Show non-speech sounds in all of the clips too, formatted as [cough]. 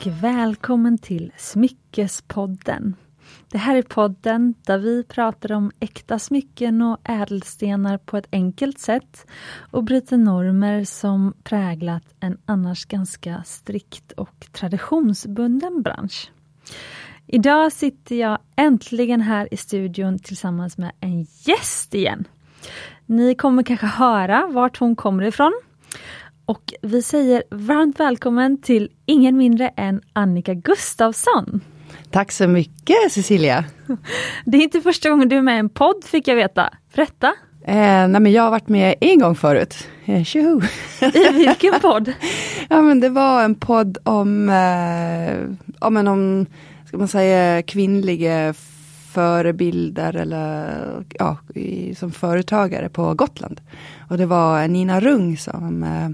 och välkommen till Smyckespodden. Det här är podden där vi pratar om äkta smycken och ädelstenar på ett enkelt sätt och bryter normer som präglat en annars ganska strikt och traditionsbunden bransch. Idag sitter jag äntligen här i studion tillsammans med en gäst igen. Ni kommer kanske höra vart hon kommer ifrån. Och vi säger varmt välkommen till ingen mindre än Annika Gustafsson. Tack så mycket Cecilia! Det är inte första gången du är med i en podd fick jag veta. Berätta! Eh, nej men jag har varit med en gång förut. Eh, tjoho! I vilken podd? [laughs] ja men det var en podd om, eh, ja, men om ska man säga, kvinnliga förebilder eller ja, som företagare på Gotland. Och det var Nina Rung som, eh,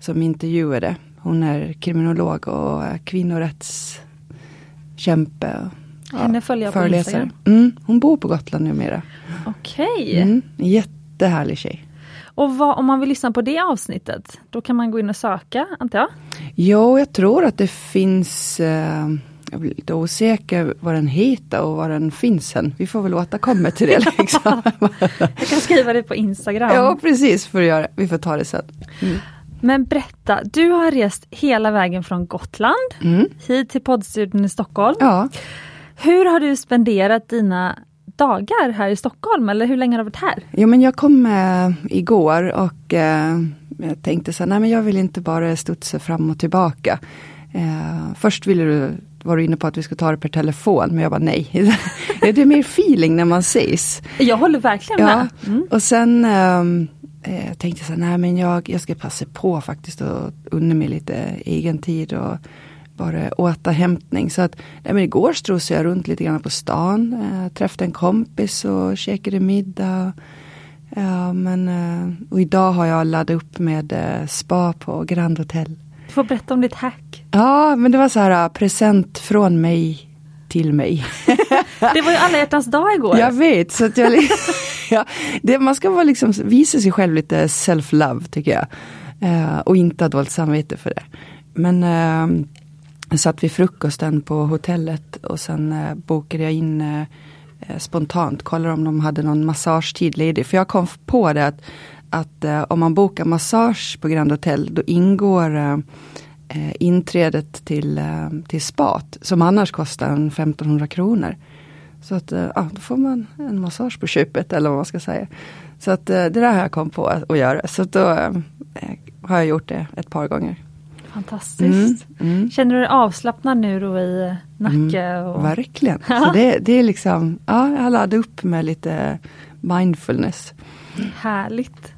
som intervjuade. Hon är kriminolog och kvinnorättskämpe. Ja, Henne följer jag på Instagram. Mm, hon bor på Gotland numera. Okej. Okay. Mm, jättehärlig tjej. Och vad, om man vill lyssna på det avsnittet, då kan man gå in och söka, antar jag? Jo, jag tror att det finns eh, jag blir lite osäker vad den heter och var den finns än. Vi får väl återkomma till det. [laughs] Liksom. jag kan skriva det på Instagram. Ja precis, för att göra. vi får ta det sen. Mm. Men berätta, du har rest hela vägen från Gotland mm. hit till poddstudion i Stockholm. Ja. Hur har du spenderat dina dagar här i Stockholm eller hur länge har du varit här? Jo men jag kom äh, igår och äh, jag tänkte så här, nej men jag vill inte bara studsa fram och tillbaka. Äh, först ville du var du inne på att vi ska ta det per telefon, men jag bara nej. [laughs] det är mer feeling när man ses. Jag håller verkligen med. Mm. Och sen um, eh, tänkte jag så här, nej men jag, jag ska passa på faktiskt och unna mig lite egen tid och bara återhämtning. Så att, nej, men igår strosade jag runt lite grann på stan, eh, träffade en kompis och käkade middag. Ja, men, eh, och idag har jag laddat upp med eh, spa på Grand Hotel. Du får berätta om ditt hack. Ja, men det var så här äh, present från mig till mig. [laughs] det var ju alla hjärtans dag igår. Jag vet, så att jag, [laughs] ja, det, man ska vara liksom, visa sig själv lite self-love tycker jag. Uh, och inte ha dåligt samvete för det. Men uh, satt vid frukosten på hotellet och sen uh, bokade jag in uh, spontant, kollade om de hade någon massagetid ledig. För jag kom på det att att eh, om man bokar massage på Grand Hotel då ingår eh, eh inträdet till, eh, till spat som annars kostar 1500 kronor. Så att eh, ja, då får man en massage på köpet eller vad man ska säga. Så att det där har jag kom på att, att göra. Så då har jag gjort det ett par gånger. Fantastiskt. Mm, mm. Känner du dig avslappnad nu då i nacke? Mm, och... Verkligen. [laughs] Så det, det är liksom, ja, jag har laddat upp med lite mindfulness. Härligt.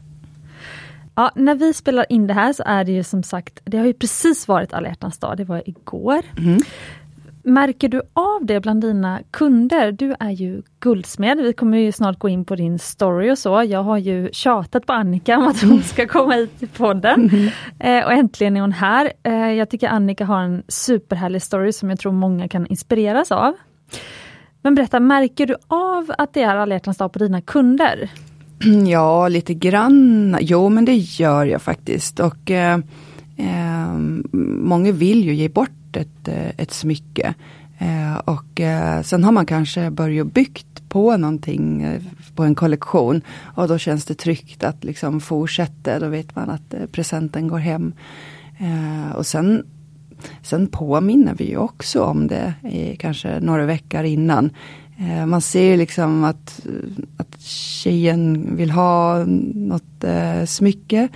Ja, när vi spelar in det här så är det ju som sagt, det har ju precis varit alla hjärtans dag, det var igår. Mm. Märker du av det bland dina kunder? Du är ju guldsmed, vi kommer ju snart gå in på din story och så. Jag har ju tjatat på Annika om att hon [laughs] ska komma hit till podden. Mm. Eh, och äntligen är hon här. Eh, jag tycker Annika har en superhärlig story som jag tror många kan inspireras av. Men berätta, märker du av att det är alla hjärtans dag på dina kunder? [clears throat] Ja, lite grann. Jo, men det gör jag faktiskt. Och eh, eh, Många vill ju ge bort ett, eh, ett smycke. Eh, och eh, sen har man kanske börjat byggt på någonting eh, på en kollektion. Och då känns det tryggt att liksom fortsätta. Då vet man att eh, presenten går hem. och sen Sen påminner vi ju också om det i kanske några veckor innan. Eh, man ser liksom att, att tjejen vill ha något eh, smycke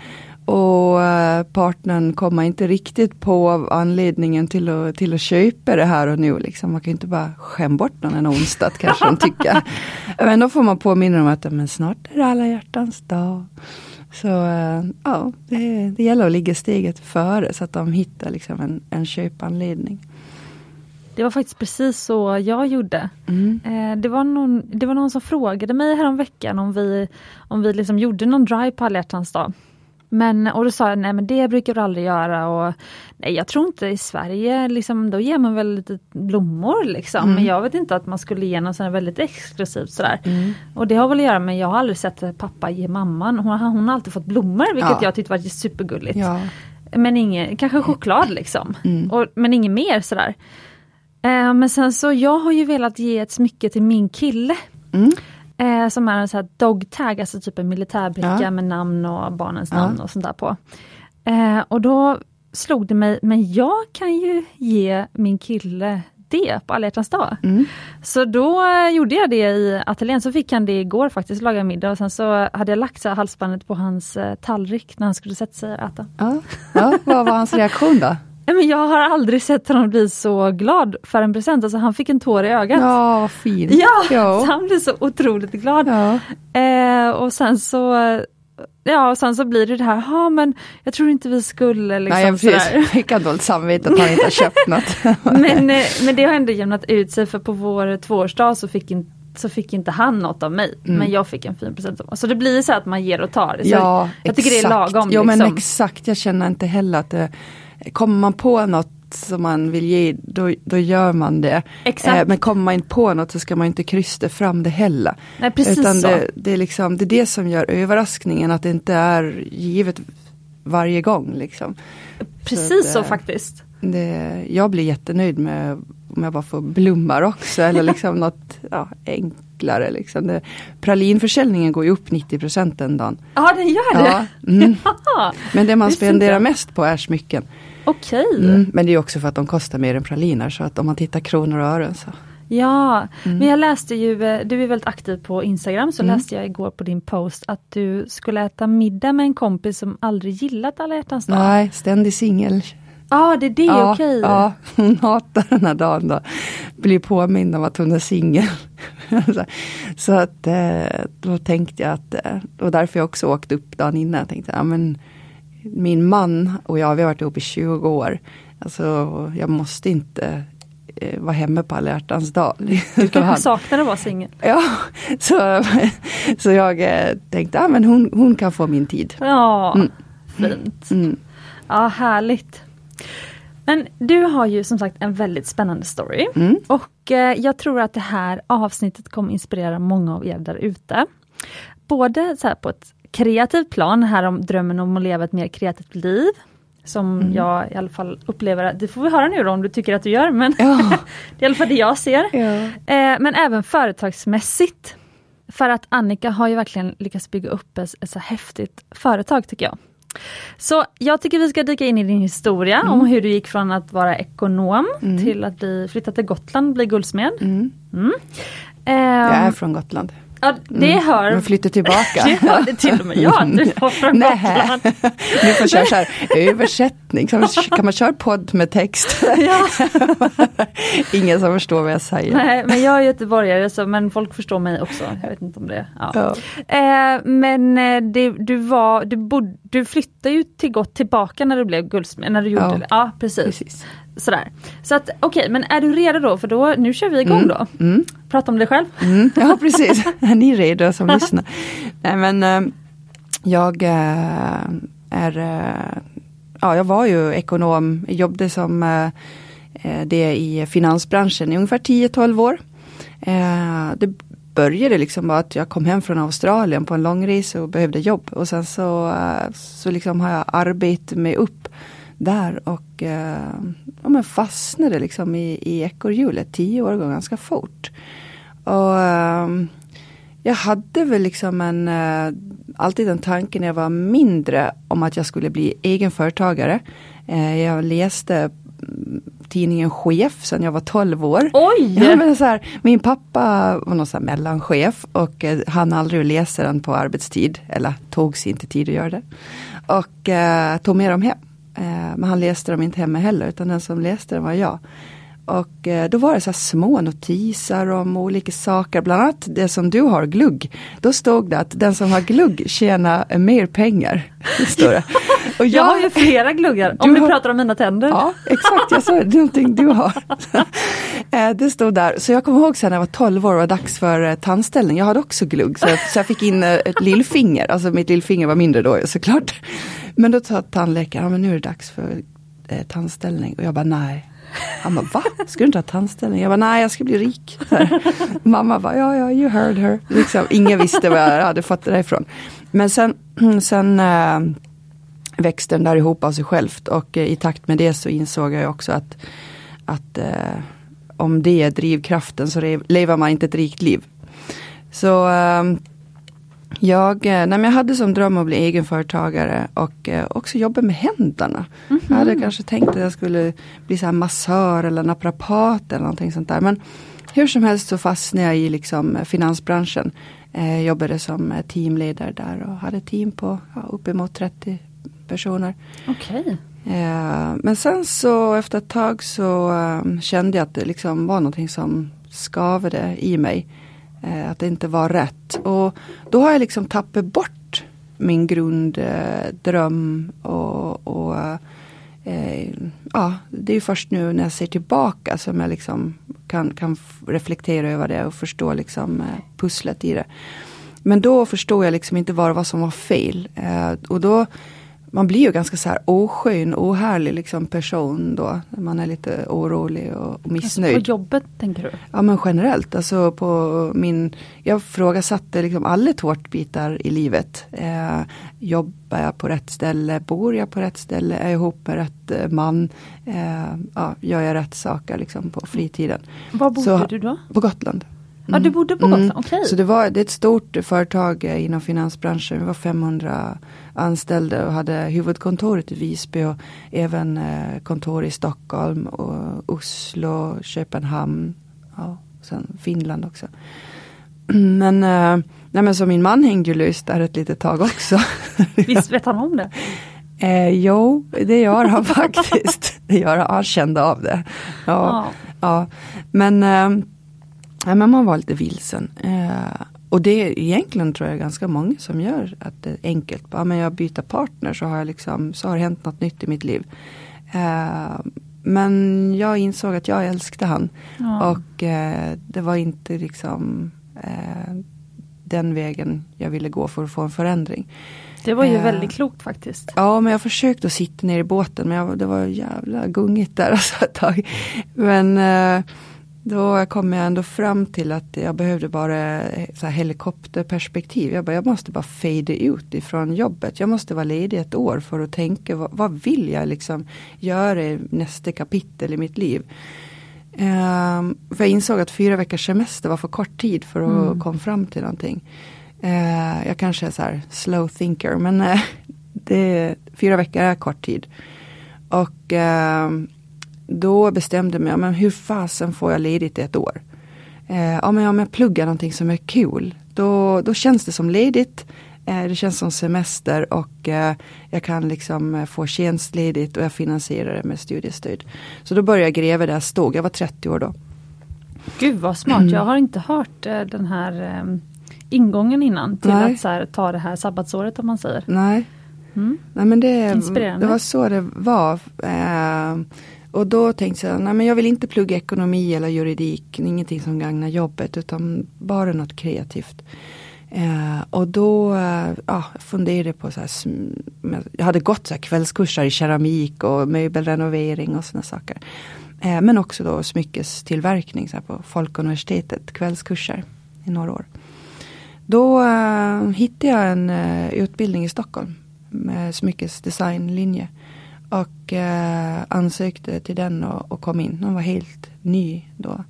och eh, partnern kommer inte riktigt på anledningen till att, till att köpa det här och nu. Liksom. Man kan inte bara skämma bort någon en onsdag kanske de tycker. [laughs] Men då får man påminna dem att men snart är det alla hjärtans dag. Så eh, ja, det, det gäller att ligga steget före så att de hittar liksom en, en köpanledning. Det var faktiskt precis så jag gjorde. Mm. Eh, det, var någon, det var någon som frågade mig häromveckan om vi, om vi liksom gjorde någon drive på alla dag. Men, och då sa jag, nej men det brukar du aldrig göra och nej jag tror inte i Sverige, liksom, då ger man väl lite blommor liksom. Mm. Men jag vet inte att man skulle ge något sådär väldigt exklusivt sådär. Mm. Och det har väl att göra med, jag har aldrig sett pappa ge mamman, hon, hon har alltid fått blommor vilket ja. jag tyckte var supergulligt. Ja. Men ingen, kanske choklad liksom. Mm. Och, men inget mer sådär. Eh, men sen så, jag har ju velat ge ett smycke till min kille. Mm. Eh, som är en sån här dog tag, alltså typ en militärbricka Ja. med namn och barnens Ja. namn och sånt där på. Eh, och då slog det mig, men jag kan ju ge min kille det på alla hjärtans dag. Mm. Så då gjorde jag det i ateljén, så fick han det igår faktiskt, lagade middag och sen så hade jag lagt så halsbandet på hans tallrik när han skulle sätta sig och äta. Ja. Ja, vad var hans reaktion då? Men jag har aldrig sett honom bli så glad för en present, alltså han fick en tår i ögat. Ja, vad fint. Ja, Ja. [laughs] så han blev så otroligt glad. Ja. Eh, och sen så Ja, och sen så blir det det här, ja men jag tror inte vi skulle liksom Nej, sådär. precis. Fick han dåligt samvete att han inte har [laughs] köpt något. Men, eh, men det har ändå jämnat ut sig för på vår tvåårsdag så fick, in, så fick inte han något av mig. Mm. Men jag fick en fin present. av. Så det blir så att man ger och tar. Så Ja, jag tycker det är exakt. lagom. Men liksom. exakt, jag känner inte heller att det, kommer man på något som man vill ge, då, då gör man det. Eh, men kommer man inte på något så ska man inte krysta fram det heller. Nej, precis Utan så. det, det, är liksom, det är det som gör överraskningen, att det inte är givet varje gång. Liksom. Precis så att, eh, faktiskt. Det, jag blir jättenöjd med om jag bara får blommor också eller [laughs] liksom något ja, enklare. Liksom. Det, pralinförsäljningen går ju upp 90 den dagen. Ja, den gör det. Ja, mm. [laughs] Men det man spenderar mest på är smycken. Okej. Mm. Men det är också för att de kostar mer än praliner så att om man tittar kronor och ören så. Ja, Mm. men jag läste ju, eh, du är väldigt aktiv på Instagram, så Mm. läste jag igår på din post att du skulle äta middag med en kompis som aldrig gillat alla hjärtans dag. Nej, ständig singel. Ja, det är det, ja, okej. ja, hon hatar den här dagen då. Blir påmind om att hon är singel. [laughs] så, att eh, då tänkte jag att, eh, och därför jag också åkte upp dagen innan. Jag tänkte, ja men min man och jag, vi har varit ihop i 20 år. Alltså jag måste inte eh, vara hemma på alla hjärtans dag. Du kanske saknar att vara singel. Ja, så, så jag eh, tänkte, men hon, hon kan få min tid. Ja, Mm. fint. Mm. Ja, härligt. Men du har ju som sagt en väldigt spännande story. Mm. Och eh, jag tror att det här avsnittet kommer inspirera många av er där ute. Både så här på ett kreativt plan, här om drömmen om att leva ett mer kreativt liv. Som Mm. jag i alla fall upplever, det får vi höra nu då om du tycker att du gör, men Ja. [laughs] det är i alla fall det jag ser. Ja. Eh, men även företagsmässigt. För att Annika har ju verkligen lyckats bygga upp ett, ett så häftigt företag tycker jag. Så jag tycker vi ska dyka in i din historia Mm. om hur du gick från att vara ekonom till att bli, flytta till Gotland och bli guldsmed. Mm. Mm. Jag är från Gotland. Ja, det hör Men flyttar tillbaka. [laughs] det hörde till och med jag att du var från. Gotland. [laughs] Nu får köra så här, översättning, kan man, kan man köra podd med text? Ja. [laughs] Ingen som förstår vad jag säger. Nej, men jag är göteborgare så, men folk förstår mig också. Jag vet inte om det. Ja. Ja. Eh, men eh, det, du, var, du, bod, du flyttade ju till gott tillbaka när du blev guldsmed, när du gjorde Ja. det. Ja, precis. Precis. Sådär. Så att okej, men är du redo då? För då, nu kör vi igång Mm. då. Mm. Prata om dig själv. Mm. [laughs] Ja, precis. Är ni redo som lyssnar? Nej, men eh, jag eh, är, eh, ja, jag var ju ekonom, jag jobbade som det i finansbranschen i ungefär 10-12 år. Det började liksom bara att jag kom hem från Australien på en långresa och behövde jobb. Och sen så, så liksom har jag arbetat mig upp där och eh, ja, men fastnade liksom i, i ekorrhjulet. Tio år går ganska fort. Och ehm, jag hade väl liksom en, eh, alltid en tanke när jag var mindre om att jag skulle bli egen företagare. Eh, jag läste mm, tidningen Chef sedan jag var 12 år. Oj! Ja, men så här, min pappa var någon så mellanchef och eh, han aldrig läsa den på arbetstid. Eller tog sig inte tid att göra det. Och eh, tog med dem hem. Eh, men han läste dem inte hemma heller utan den som läste dem var jag. Och eh, då var det så här små notiser om olika saker, bland annat det som du har, glugg. Då stod det att den som har glugg tjänar mer pengar. [laughs] Står det. Och Jag har ju flera gluggar, om Du har- pratar om mina tänder. Ja, exakt. Jag sa någonting du har. [laughs] Eh, det stod där. Så jag kommer ihåg sen när jag var 12 år och var dags för eh, tandställning. Jag hade också glugg. Så jag, så jag fick in eh, ett lillfinger. Alltså mitt lillfinger var mindre då såklart. Men då sa tandläkaren, ja men nu är det dags för eh, tandställning. Och jag bara nej. Han bara, va? Ska du inte ha tandställning? Jag bara, nej jag ska bli rik. Mamma bara, ja ja, you heard her. Liksom, ingen visste var jag hade fått det ifrån. Men sen, [clears throat] sen eh, växte den där ihop av sig självt och i takt med det så insåg jag också att, att eh, om det är drivkraften så lever man inte ett rikt liv. Så ehm, jag, eh, nej jag hade som dröm att bli egenföretagare och eh, också jobba med händerna. Mm -hmm. Jag hade kanske tänkt att jag skulle bli så massör eller naprapat eller någonting sånt där. Men hur som helst så fastnade jag i liksom finansbranschen. Jag jobbade som teamledare där och hade team på ja, uppemot 30 personer. Okay. Men sen så efter ett tag så kände jag att det liksom var någonting som skavade i mig. Eh, att det inte var rätt. Och då har jag liksom tappat bort min grunddröm och, och eh, ja, det är först nu när jag ser tillbaka som jag liksom kan, kan reflektera över det och förstå liksom eh, pusslet i det. Men då förstod jag liksom inte vad, som var fel. Eh, och då man blir ju ganska så här oskön, ohärlig liksom person då. När man är lite orolig och missnöjd. Alltså på jobbet tänker du? Ja men generellt. Alltså på min, jag frågasatte liksom alla tårtbitar i livet. Eh, jobbar jag på rätt ställe? Bor jag på rätt ställe? Är jag ihop med rätt eh, man? Eh, ja, gör jag rätt saker liksom på fritiden? Var bodde så, du då? På Gotland. Ja du bodde på Gotland, mm. okej. Okay. Så det, var, det är ett stort företag inom finansbranschen. Vi var 500 anställda och hade huvudkontoret i Visby och även eh, kontor i Stockholm och Oslo, Köpenhamn ja, och sen Finland också. [clears throat] Men, eh, nej men så min man hängde ju löst där ett litet tag också. [laughs] Visst vet han om det? [laughs] Eh, jo, det gör han [laughs] faktiskt. Det gör han, han kände av det. Ja, ja. ja. Men, eh, men man var lite vilsen. Eh, och det är egentligen tror jag ganska många som gör att det är enkelt. Ja, men jag byter partner så har, jag liksom, så har det hänt något nytt i mitt liv. Eh, men jag insåg att jag älskade han. Ja. Och eh, det var inte liksom eh, den vägen jag ville gå för att få en förändring. Det var ju väldigt klokt faktiskt. Ja men jag försökte att sitta ner i båten men jag, det var jävla gungigt där alltså ett tag. Men eh, då kom jag ändå fram till att jag behövde bara så helikopterperspektiv. Jag, bara, jag måste bara fade ut ifrån jobbet. Jag måste vara ledig ett år för att tänka vad, vad vill jag liksom göra i nästa kapitel i mitt liv. Um, för jag insåg att fyra veckors semester var för kort tid för att mm. komma fram till någonting. Uh, jag kanske är så här slow thinker men uh, det, fyra veckor är kort tid. Och uh, då bestämde jag mig, men hur fasen får jag ledigt ett år? Eh, ja, men om jag pluggar någonting som är kul, då, då känns det som ledigt. Eh, det känns som semester och eh, jag kan liksom eh, få tjänstledigt och jag finansierar det med studiestöd. Så då började jag gräva där jag stod, jag var 30 år då. Gud vad smart, jag har inte hört eh, den här um, ingången innan till Nej. att här, ta det här sabbatsåret om man säger. Nej, mm. Nej men det, det var så det var. Och då tänkte jag, nej men jag vill inte plugga ekonomi eller juridik, ingenting som gagnar jobbet utan bara något kreativt. Eh, och då eh, ja, funderade jag på så här, jag hade gått så här kvällskurser i keramik och möbelrenovering och sådana saker. Eh, men också då smyckestillverkning så här, på Folkuniversitetet, kvällskurser i några år. Då eh, hittade jag en eh, utbildning i Stockholm med smyckesdesignlinje. Och eh, ansökte till den och, och, kom in. Hon var helt ny då.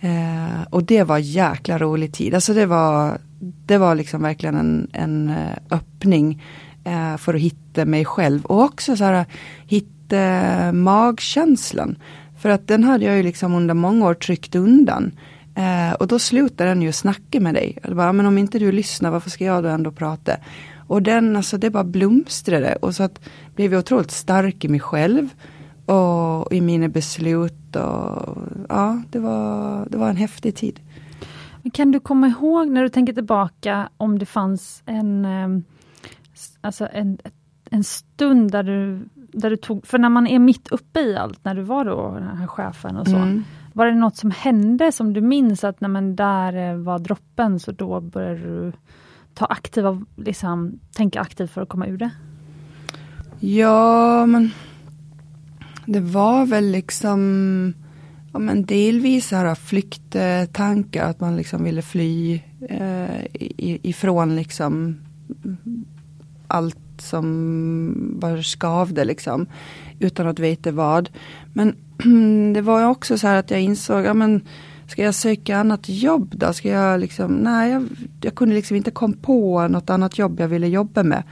Eh, och det var jäkla rolig tid. Alltså det var, det var liksom verkligen en, en eh, öppning eh, för att hitta mig själv. Och också så här, hitta eh, magkänslan. För att den hade jag ju liksom under många år tryckt undan. Eh, och då slutar den ju snacka med dig. Bara, men om inte du lyssnar, varför ska jag då ändå prata? Och den, alltså det bara blomstrade. Och så att blev jag otroligt stark i mig själv. Och i mina beslut. Och, ja, det var, det var en häftig tid. kan du komma ihåg när du tänker tillbaka om det fanns en, ehm, alltså en, en stund där du, där du tog, för när man är mitt uppe i allt, när du var då den här chefen och så. Mm. Var det något som hände som du minns att när man där var droppen så då började du ta aktiva, liksom, tänka aktivt för att komma ur det? Ja, men det var väl liksom ja, men delvis här flykttankar, att man liksom ville fly eh, ifrån liksom allt som bara skavde liksom. Utan att veta vad. Men [clears throat] det var också så här att jag insåg, ja men ska jag söka annat jobb då? Ska jag liksom, nej jag, jag kunde liksom inte komma på något annat jobb jag ville jobba med.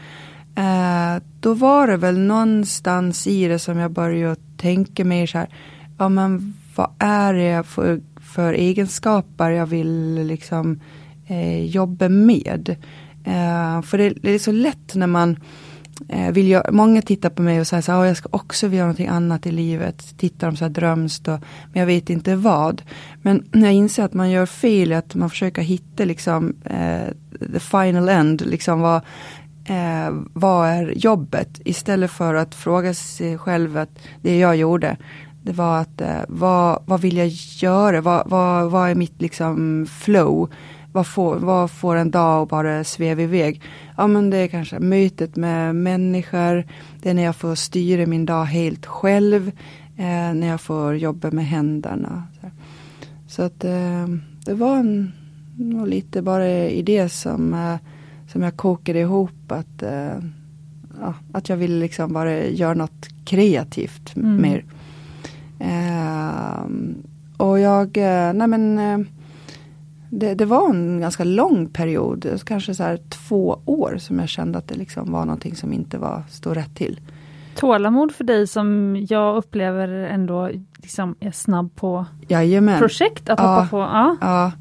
Eh, då var det väl någonstans i det som jag började tänka mer så här, ja men vad är det för, för egenskaper jag vill liksom eh, jobba med? Eh, för det, det, är så lätt när man Eh, vill jag, många tittar på mig och säger så här, jag ska också vilja göra någonting annat i livet. Tittar de så här drömst och, men jag vet inte vad. Men när jag inser att man gör fel, att man försöker hitta liksom eh, the final end, liksom vad, eh, vad är jobbet? Istället för att fråga sig själv att det jag gjorde, det var att eh, vad, vad vill jag göra? Vad, vad, vad är mitt liksom flow? Vad får, vad får en dag att bara sväva iväg? Ja men det är kanske mötet med människor, det är när jag får styra min dag helt själv, eh, när jag får jobba med händerna. Så, att eh, det var en, lite bara i det som, eh, som jag kokade ihop att, eh, ja, att jag ville liksom bara göra något kreativt mm. mer. Ehm, och jag, eh, nej men eh, det, det, var en ganska lång period, kanske så här två år som jag kände att det liksom var någonting som inte var, stod rätt till. Tålamod för dig som jag upplever ändå liksom är snabb på Jajamän. projekt att ja, hoppa på. Ja. ja.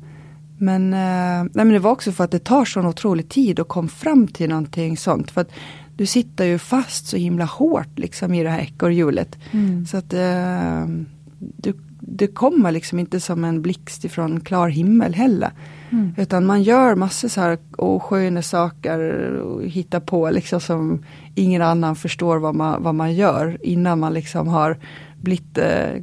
Men, eh, nej, men det var också för att det tar så otrolig tid att komma fram till någonting sånt. För att du sitter ju fast så himla hårt liksom i det här ekorrhjulet. Mm. Så att eh, du, det kommer liksom inte som en blixt ifrån klar himmel heller. Mm. Utan man gör massor så här osköna saker och hittar på liksom som ingen annan förstår vad man, vad man gör innan man liksom har blivit eh,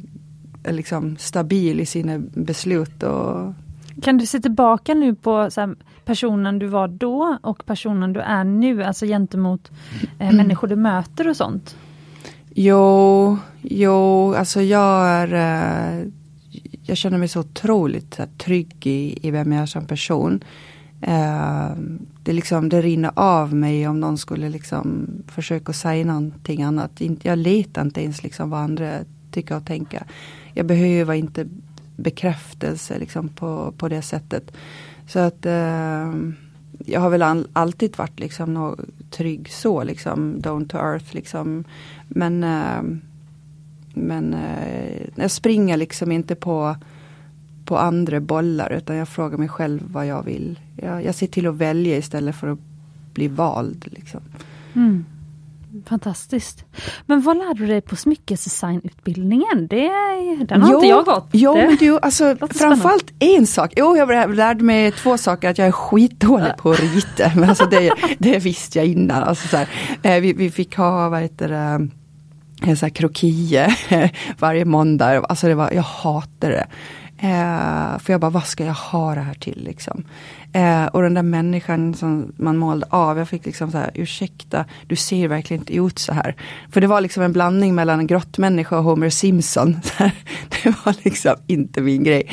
liksom stabil i sina beslut. Och... Kan du se tillbaka nu på här, personen du var då och personen du är nu, alltså gentemot eh, mm. människor du möter och sånt? Jo, jo, alltså jag är eh, Jag känner mig så otroligt trygg i, i vem jag är som person. Eh, det, liksom, det rinner av mig om någon skulle liksom försöka säga någonting annat. Jag letar inte ens liksom vad andra tycker och tänker. Jag behöver inte bekräftelse liksom på, på det sättet. Så att eh, jag har väl all, alltid varit liksom no, trygg så liksom, down to earth liksom. Men, eh, men eh, jag springer liksom inte på, på andra bollar utan jag frågar mig själv vad jag vill. Jag, jag ser till att välja istället för att bli vald. Liksom. Mm. Fantastiskt. Men vad lärde du dig på smyckesdesignutbildningen? Det, den har jo, inte jag gått. Jo, det men du, alltså, framförallt en sak. Jo, jag lärde mig två saker. Att jag är skitdålig på att rita. Men alltså det, det visste jag innan. Alltså, så här, eh, vi, vi fick ha, vad heter det, sån här krokie [laughs] varje måndag. Alltså det var, jag hatade det. Eh, för jag bara, vad ska jag ha det här till liksom? Eh, och den där människan som man målade av, jag fick liksom så här, ursäkta, du ser verkligen inte ut så här. För det var liksom en blandning mellan en grottmänniska och Homer Simpson. [laughs] det var liksom inte min grej.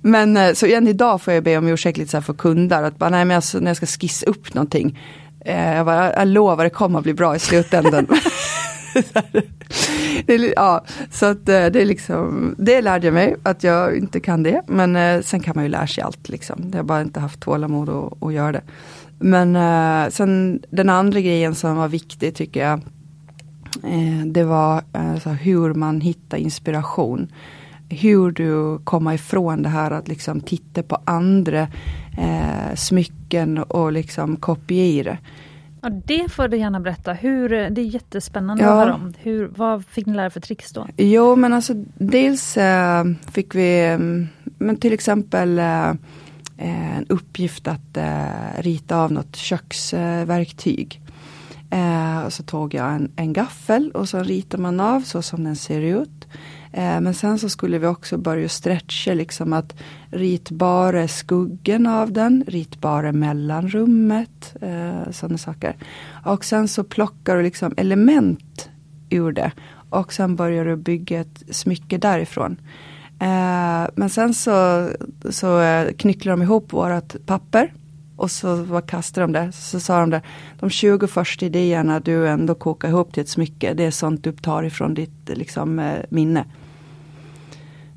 Men eh, så än idag får jag be om ursäkt lite så här för kunder, att bara, nej men alltså, när jag ska skissa upp någonting, eh, jag, bara, jag lovar det kommer att bli bra i slutändan. [laughs] [laughs] det, ja, så att eh, det är liksom, det lärde jag mig att jag inte kan det. Men eh, sen kan man ju lära sig allt liksom. Jag har bara inte haft tålamod att, att göra det. Men eh, sen den andra grejen som var viktig tycker jag. Det var alltså, hur man hittar inspiration. Hur du kommer ifrån det här att liksom titta på andra eh, smycken och liksom kopiera. Ja, det får du gärna berätta. Hur, det är jättespännande ja. att höra om. Hur, vad fick ni lära för tricks då? Jo men alltså dels äh, fick vi mm, men till exempel äh, en uppgift att äh, rita av något köksverktyg. och så tog jag en, en gaffel och så ritar man av så som den ser ut. Eh, men sen så skulle vi också börja stretcha liksom att ritbara skuggen av den, ritbara mellanrummet, eh, sådana saker. Och sen så plockar du liksom element ur det och sen börjar du bygga ett smycke därifrån. Eh, men sen så, så knycklar de ihop vårat papper och så vad kastade de det. Så sa de det, de 20 första idéerna du ändå kokar ihop till ett smycke, det är sånt du tar ifrån ditt liksom, minne.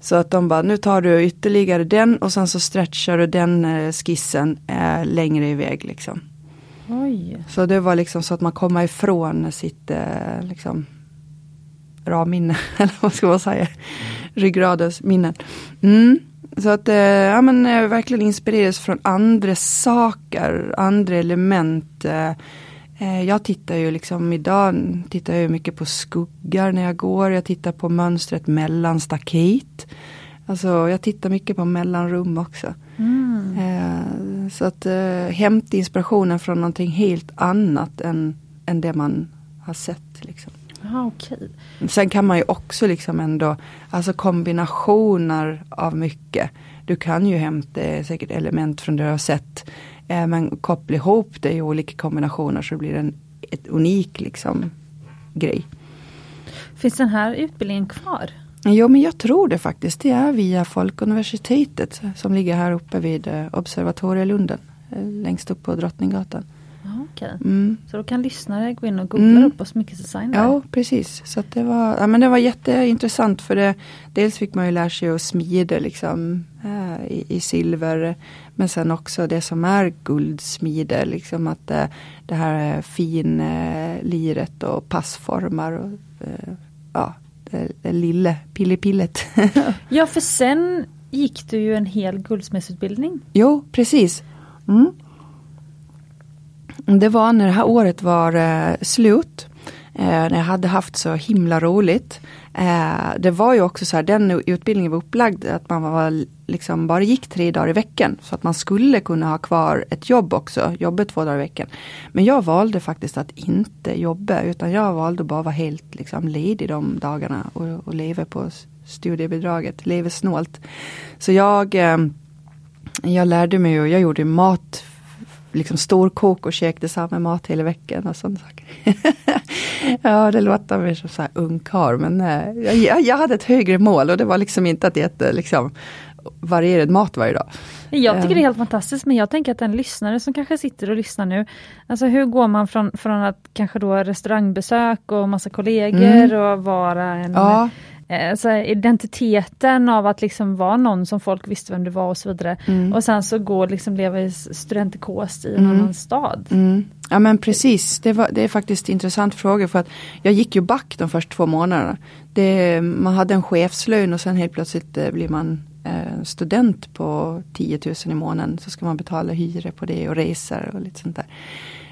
Så att de bara, nu tar du ytterligare den och sen så stretchar du den eh, skissen eh, längre iväg. Liksom. Oj. Så det var liksom så att man kommer ifrån sitt eh, liksom, ramminne, [laughs] eller vad ska man säga, ryggradens minnen. Mm. Så att eh, ja, men, eh, verkligen inspireras från andra saker, andra element. Eh, eh, jag tittar ju liksom idag, tittar jag mycket på skuggar när jag går, jag tittar på mönstret mellan staket. Alltså jag tittar mycket på mellanrum också. Mm. Eh, så att eh, hämta inspirationen från någonting helt annat än, än det man har sett. Liksom. Aha, okay. Sen kan man ju också liksom ändå, alltså kombinationer av mycket. Du kan ju hämta säkert element från det du har sett. Eh, men koppla ihop det i olika kombinationer så blir det en ett unik liksom, grej. Finns den här utbildningen kvar? Jo men jag tror det faktiskt. Det är via Folkuniversitetet som ligger här uppe vid eh, Observatorielunden. Eh, längst upp på Drottninggatan. Okay. Mm. Så då kan lyssnare gå in och googla Mm. upp på smyckesdesign där? Ja precis. Så det, var, ja, men det var jätteintressant för det, dels fick man ju lära sig att smida liksom, eh, i, i silver. Men sen också det som är guldsmide. Liksom att eh, det här eh, fin eh, liret och passformar. Och, eh, ja, det, det lille pillipillet. [laughs] Ja, för sen gick du ju en hel guldsmedsutbildning. Jo, precis. Mm. Det var när det här året var eh, slut. Eh, när jag hade haft så himla roligt. Eh, det var ju också så här, den utbildningen var upplagd att man var, liksom bara gick tre dagar i veckan. Så att man skulle kunna ha kvar ett jobb också, jobba två dagar i veckan. Men jag valde faktiskt att inte jobba utan jag valde bara att vara helt liksom, ledig de dagarna och, och leva på studiebidraget, leva snålt. Så jag eh, jag lärde mig och jag gjorde mat, liksom storkok och käkade samma mat hela veckan och sådana saker. [laughs] ja, det låter mer som så här ungkarl men eh, jag, jag, jag hade ett högre mål och det var liksom inte att äta liksom, varierad mat varje dag. Jag tycker Ehm. det är helt fantastiskt men jag tänker att en lyssnare som kanske sitter och lyssnar nu, alltså hur går man från, från att kanske då restaurangbesök och massa kollegor och vara en Mm. Ja, så här, identiteten av att liksom vara någon som folk visste vem du var och så vidare. Mm. Och sen så gå och liksom leva i s- studentkås i en annan stad. Mm. Ja men precis, det, var, det är faktiskt en intressant fråga för att jag gick ju back de första två månaderna. Det, man hade en chefslön och sen helt plötsligt eh, blir man eh, student på 10 000 i månaden. Så ska man betala hyra på det och resor och lite sånt där.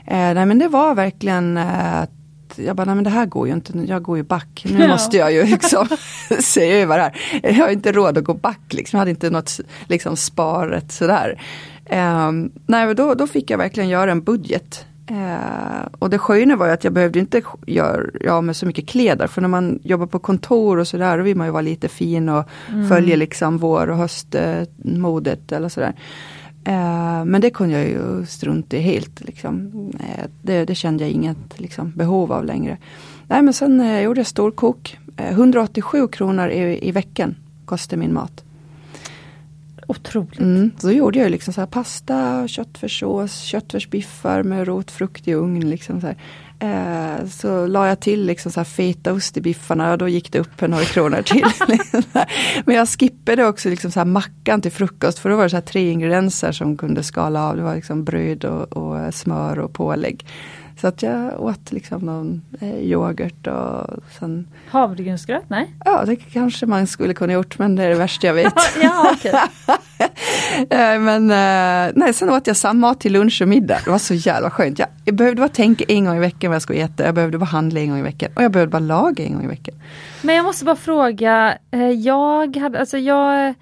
Eh, nej men det var verkligen eh, att jag bara, nej men det här går ju inte, jag går ju back. Nu Ja. måste jag ju [laughs] liksom se över det här. Jag har inte råd att gå back, liksom. jag hade inte något liksom, sparet sådär. Um, nej, då, då fick jag verkligen göra en budget. Eh, och det sköna var ju att jag behövde inte göra ja, med så mycket kläder. För när man jobbar på kontor och sådär, då vill man ju vara lite fin och följa liksom vår och höstmodet eller sådär. Eh, men det kunde jag ju strunta i helt. Liksom. Eh, det, det kände jag inget liksom, behov av längre. Nej men sen eh, gjorde jag storkok. Eh, 187 kronor i, i veckan kostade min mat. Otroligt. Mm. Så gjorde jag liksom så här pasta, köttfärssås, köttfärsbiffar med rotfrukt i ugn. Liksom så. Eh, så la jag till liksom så här fetaost i biffarna och då gick det upp några kronor till. [laughs] [laughs] Men jag skippade också liksom så här mackan till frukost för då var det så här tre ingredienser som kunde skala av. Det var liksom bröd och, och smör och pålägg. Så att jag åt liksom någon eh, yoghurt och sen, Havregrynsgröt? Nej? ja det kanske man skulle kunna gjort men det är det värsta jag vet. [laughs] ja. [laughs] Eh, Men eh, nej, sen åt jag samma mat till lunch och middag. Det var så jävla skönt. Jag, jag behövde bara tänka en gång i veckan vad jag skulle äta. Jag behövde bara handla en gång i veckan. Och jag behövde bara laga en gång i veckan. Men jag måste bara fråga, jag hade, alltså jag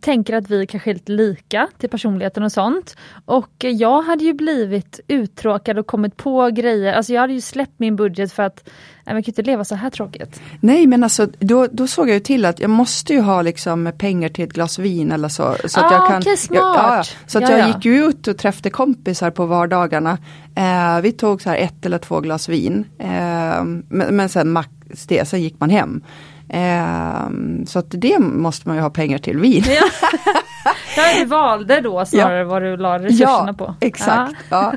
tänker att vi kanske är lite lika till personligheten och sånt. Och jag hade ju blivit uttråkad och kommit på grejer, alltså jag hade ju släppt min budget för att nej, jag kan inte leva så här tråkigt. Nej men alltså då, då såg jag ju till att jag måste ju ha liksom pengar till ett glas vin eller så. så att Ah, jag kan, okej, smart. Jag, ja, så att Ja, jag ja. gick ut och träffade kompisar på vardagarna. Eh, vi tog så här ett eller två glas vin. Eh, men, men sen max det, sen gick man hem. Eh, så att det måste man ju ha pengar till, vin. Ja. [laughs] ja, du valde då snarare ja. vad du la resurserna ja, på. Exakt. Ja.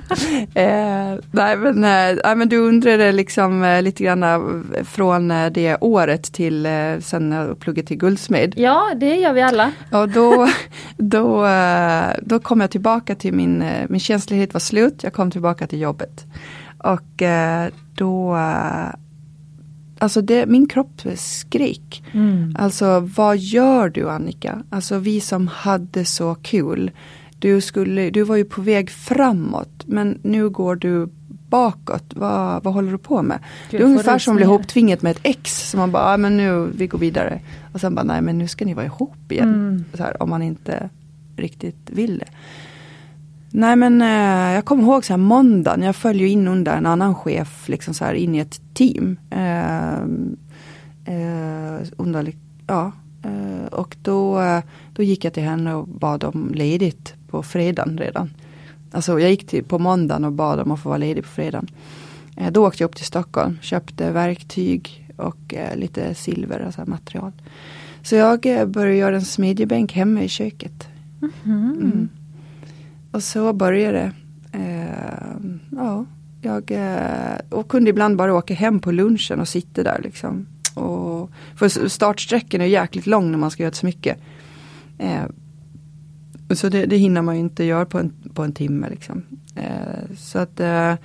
eh, nej, men, eh, men du undrade liksom eh, lite grann eh, från eh, det året till eh, sen jag pluggade till guldsmed. Ja, det gör vi alla. Och då, då, då kom jag tillbaka till min, min känslighet var slut, jag kom tillbaka till jobbet. Och då Alltså det, min kropp skrek. Mm. Alltså vad gör du Annika? Alltså vi som hade så kul. Du, skulle, du var ju på väg framåt men nu går du bakåt. Vad, vad håller du på med? Gud, det är ungefär som att bli ihoptvingat med ett ex. Så man bara, ah, men nu vi går vidare. Och sen bara, nej men nu ska ni vara ihop igen. Mm. Här, om man inte riktigt vill det. Nej men eh, jag kommer ihåg så här måndagen, jag följer in under en annan chef liksom så här in i ett team. Eh, eh, under, ja, eh, och då, eh, då gick jag till henne och bad om ledigt på fredagen redan. Alltså jag gick till, på måndagen och bad om att få vara ledig på fredagen. Eh, då åkte jag upp till Stockholm, köpte verktyg och lite silver, alltså material. Så jag började göra en smedjebänk hemma i köket. Mm -hmm. mm. Och så började det. Eh, ja, jag eh, och kunde ibland bara åka hem på lunchen och sitta där liksom. Och, för startsträckan är jäkligt lång när man ska göra ett smycke. Eh, så det, det hinner man ju inte göra på en, på en timme liksom. Eh, så att, eh,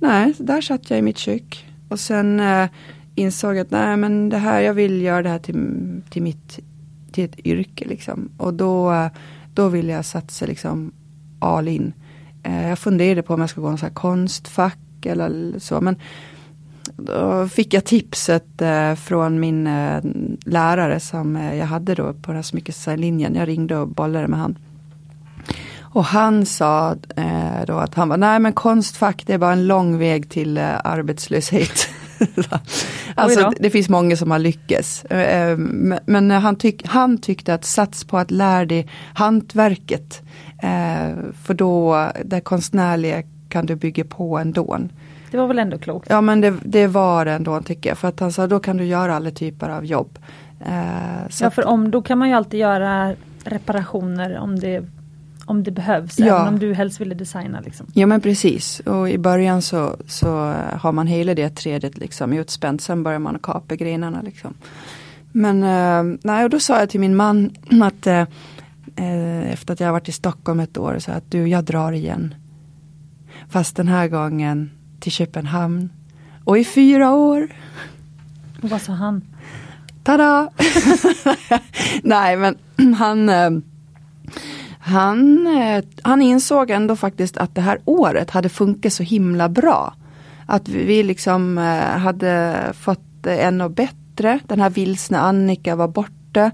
nej, där satt jag i mitt kök. Och sen eh, insåg att nej men det här, jag vill göra det här till, till mitt till ett yrke liksom. Och då, då vill jag satsa liksom all in. Eh, jag funderade på om jag skulle gå en sån här konstfack eller så. Men då fick jag tipset eh, från min eh, lärare som jag hade då på den här smyckeslinjen. Jag ringde och bollade med han. Och han sa då att han var, nej men konstfack det är bara en lång väg till arbetslöshet. [laughs] alltså det finns många som har lyckats. Men han, tyck, han tyckte att sats på att lära dig hantverket. Eh, för då, det konstnärliga kan du bygga på ändå. Det var väl ändå klokt? Ja men det, det var det ändå tycker jag. För att han sa då kan du göra alla typer av jobb. Eh, ja för om, då kan man ju alltid göra reparationer om det om det behövs, ja. även om du helst ville designa. Liksom. Ja men precis, och i början så, så har man hela det trädet liksom utspänt, sen börjar man kapa grenarna. Liksom. Men eh, nej, och då sa jag till min man att eh, efter att jag varit i Stockholm ett år så att du, jag drar igen. Fast den här gången till Köpenhamn. Och i fyra år. Och vad sa han? Tada! [laughs] Nej men [clears throat] han eh, han, eh, han insåg ändå faktiskt att det här året hade funkat så himla bra. Att vi liksom hade fått ännu bättre. Den här vilsna Annika var borta.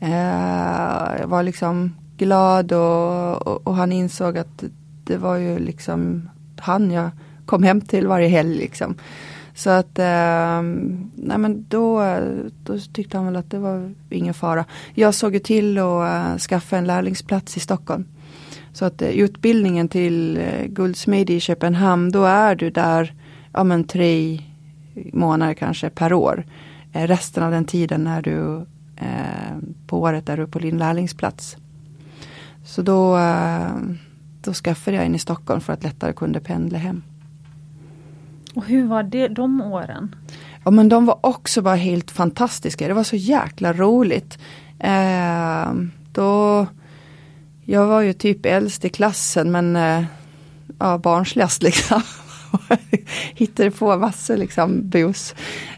Eh, jag var liksom glad och, och, och, han insåg att det var ju liksom han jag kom hem till varje helg liksom. Så att, eh, nej men då, då tyckte han väl att det var ingen fara. Jag såg ju till att uh, skaffa en lärlingsplats i Stockholm. Så att uh, utbildningen till eh, uh, guldsmed i Köpenhamn, då är du där ja, men tre månader kanske per år. Uh, resten av den tiden är du eh, på året där du på din lärlingsplats. Så då, eh, då skaffade jag in i Stockholm för att lättare kunde pendla hem. Och hur var det de åren? Ja men de var också bara helt fantastiska. Det var så jäkla roligt. Eh, då, jag var ju typ äldst i klassen men eh, ja, barnsligast [laughs] liksom. [laughs] Hittade på massor liksom bus.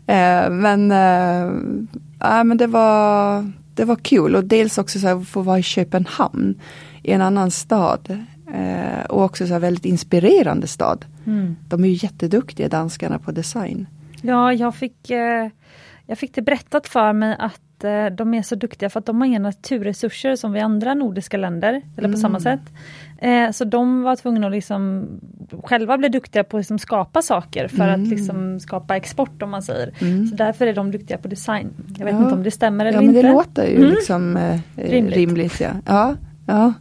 Eh, men eh, men det var, det var kul och dels också så här, få vara i Köpenhamn i en annan stad. Eh, och också så här väldigt inspirerande stad. Mm. De är ju jätteduktiga danskarna på design. Ja, jag fick, eh, jag fick det berättat för mig att eh, de är så duktiga för att de har inga naturresurser som vi andra nordiska länder, eller på mm. samma sätt. Eh, så de var tvungna att liksom själva bli duktiga på att liksom skapa saker för mm. att liksom skapa export om man säger. Mm. Så därför är de duktiga på design. Jag vet ja. inte om det stämmer eller ja, inte. Ja men det låter ju mm. liksom eh, rimligt. rimligt. ja. Ja, ja.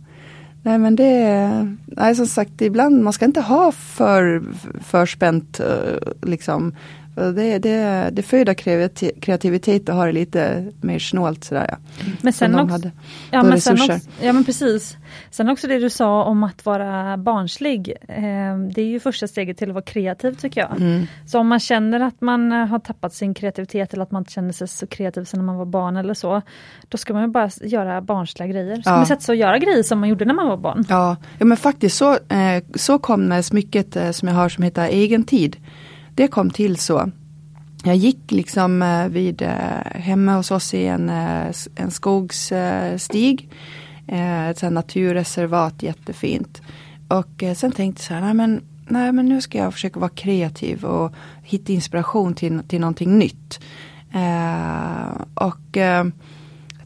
Nej men det är, nej, som sagt ibland, man ska inte ha för förspänt eh, liksom Det, det, det föder kreativitet och har det lite mer snålt sådär ja. Men sen också, hade ja, men sen också, ja men precis. Sen också det du sa om att vara barnslig. Eh, det är ju första steget till att vara kreativ tycker jag. Mm. Så om man känner att man har tappat sin kreativitet eller att man inte känner sig så kreativ som när man var barn eller så. Då ska man bara göra barnsliga grejer. Ska ja. man sätta sig och göra grejer som man gjorde när man var barn. Ja, ja men faktiskt så, eh, så kom smycket eh, som jag har som heter Egen tid det kom till så. Jag gick liksom eh, vid eh, hemma hos oss i en, eh, en skogsstig. Ett sånt naturreservat jättefint. Och sen tänkte jag så här, nej men, nej men nu ska jag försöka vara kreativ och hitta inspiration till, till någonting nytt. och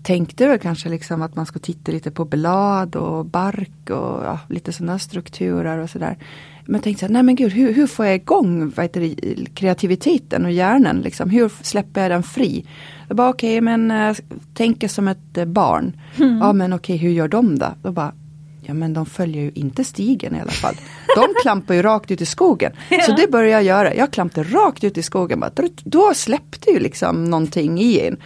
tänkte väl kanske liksom att man ska titta lite på blad och bark och ja, lite sådana strukturer och sådär. Men tänkte så här, nej men gud, hur, hur får jag igång vad heter kreativiteten och hjärnan? Liksom? Hur släpper jag den fri? Jag bara okej, okay, men äh, tänker som ett äh, barn. Mm. Ja men okej, okay, hur gör de då? Då bara, ja men de följer ju inte stigen i alla fall. De [laughs] klampar ju rakt ut i skogen. Ja. Så det började jag göra. Jag klampade rakt ut i skogen. Bara, då släppte ju liksom någonting i en.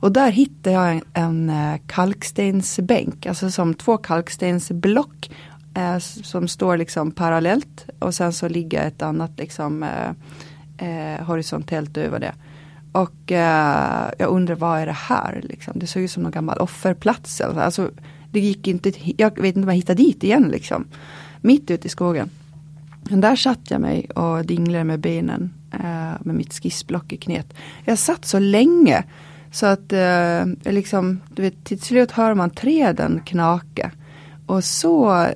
Och där hittade jag en, en eh, kalkstensbänk, alltså som två kalkstensblock eh, som står liksom parallellt och sen så ligger ett annat liksom eh, eh, horisontellt över det. Och eh, jag undrar vad är det här liksom? Det såg ut som någon gammal offerplats. Alltså, det gick inte, jag vet inte om jag hittade dit igen liksom. Mitt ute i skogen. Men där satt jag mig och dinglade med benen eh, med mitt skissblock i knät. Jag satt så länge så att eh, liksom, du vet, till slut hör man träden knaka. Och så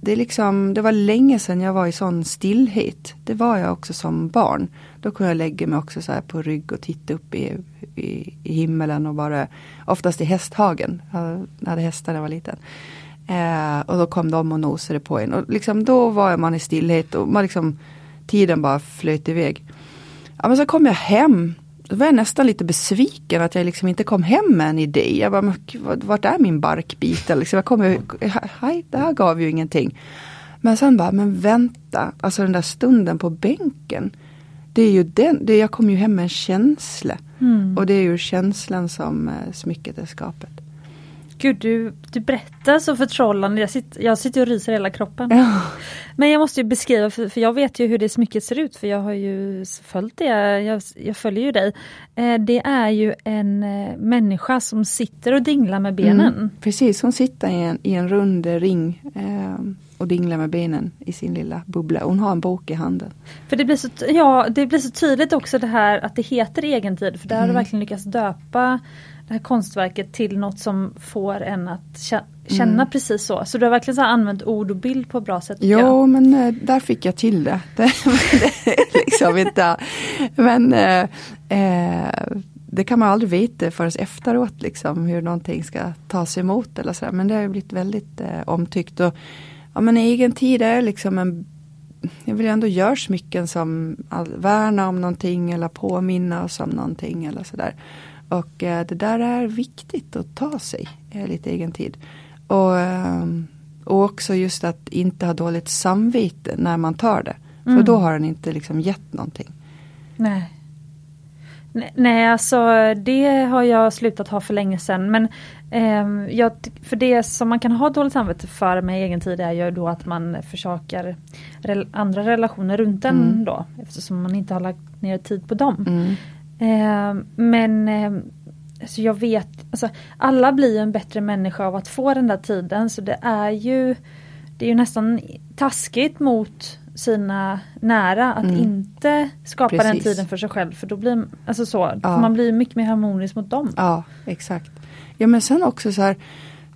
det, liksom, det var länge sedan jag var i sån stillhet. Det var jag också som barn. Då kunde jag lägga mig också så på rygg och titta upp i, i, i himmelen och bara oftast i hästhagen. Jag hade hästar när jag var liten. Eh, och då kom de och nosade på en. Och liksom, då var man i stillhet och man liksom, tiden bara flöt iväg. Ja, men så kom jag hem då var jag nästan lite besviken att jag liksom inte kom hem med en idé. Jag bara, vart är min barkbit? Liksom, jag kom, hej, det här gav ju ingenting. Men sen bara, men vänta, alltså den där stunden på bänken. Det är ju den, det, jag kom ju hem med en känsla. Mm. Och det är ju känslan som eh, smycket är skapet. Gud, du, du berättar så förtrollande. Jag sitter, jag sitter och ryser i hela kroppen. Ja. Men jag måste ju beskriva, för, för, jag vet ju hur det smycket ser ut, för jag har ju följt det. Jag, jag följer ju dig. Eh, det är ju en eh, människa som sitter och dinglar med benen. Mm, precis, hon sitter i en, i en rund ring eh, och dinglar med benen i sin lilla bubbla. Hon har en bok i handen. För det blir så, ja, det blir så tydligt också det här att det heter egentid, för där mm. har du mm. verkligen lyckats döpa det här konstverket till något som får en att känna mm. precis så. Så du har verkligen så använt ord och bild på ett bra sätt. Jo, men äh, där fick jag till det. [laughs] det, liksom inte, men äh, äh, det kan man aldrig veta förrän efteråt liksom, hur någonting ska tas emot eller så. Men det har blivit väldigt omtyckt. Och, ja, men egen tid är liksom en jag vill ändå göra smycken som värna om någonting eller påminna oss om någonting eller sådär. Och eh, det där är viktigt att ta sig eh, lite egen tid. Och, eh, och också just att inte ha dåligt samvete när man tar det. Mm. För då har den inte liksom gett någonting. Nej. Nej, alltså det har jag slutat ha för länge sedan. Men eh, jag, för det som man kan ha dåligt samvete för med egen tid är ju då att man försakar rel andra relationer runt mm. då. Eftersom man inte har lagt ner tid på dem. Mm. Eh, men eh, alltså jag vet, alltså, alla blir en bättre människa av att få den där tiden så det är ju Det är ju nästan taskigt mot sina nära att mm. inte skapa Precis. den tiden för sig själv för då blir alltså så, ja. man blir mycket mer harmonisk mot dem. Ja exakt. Ja men sen också så här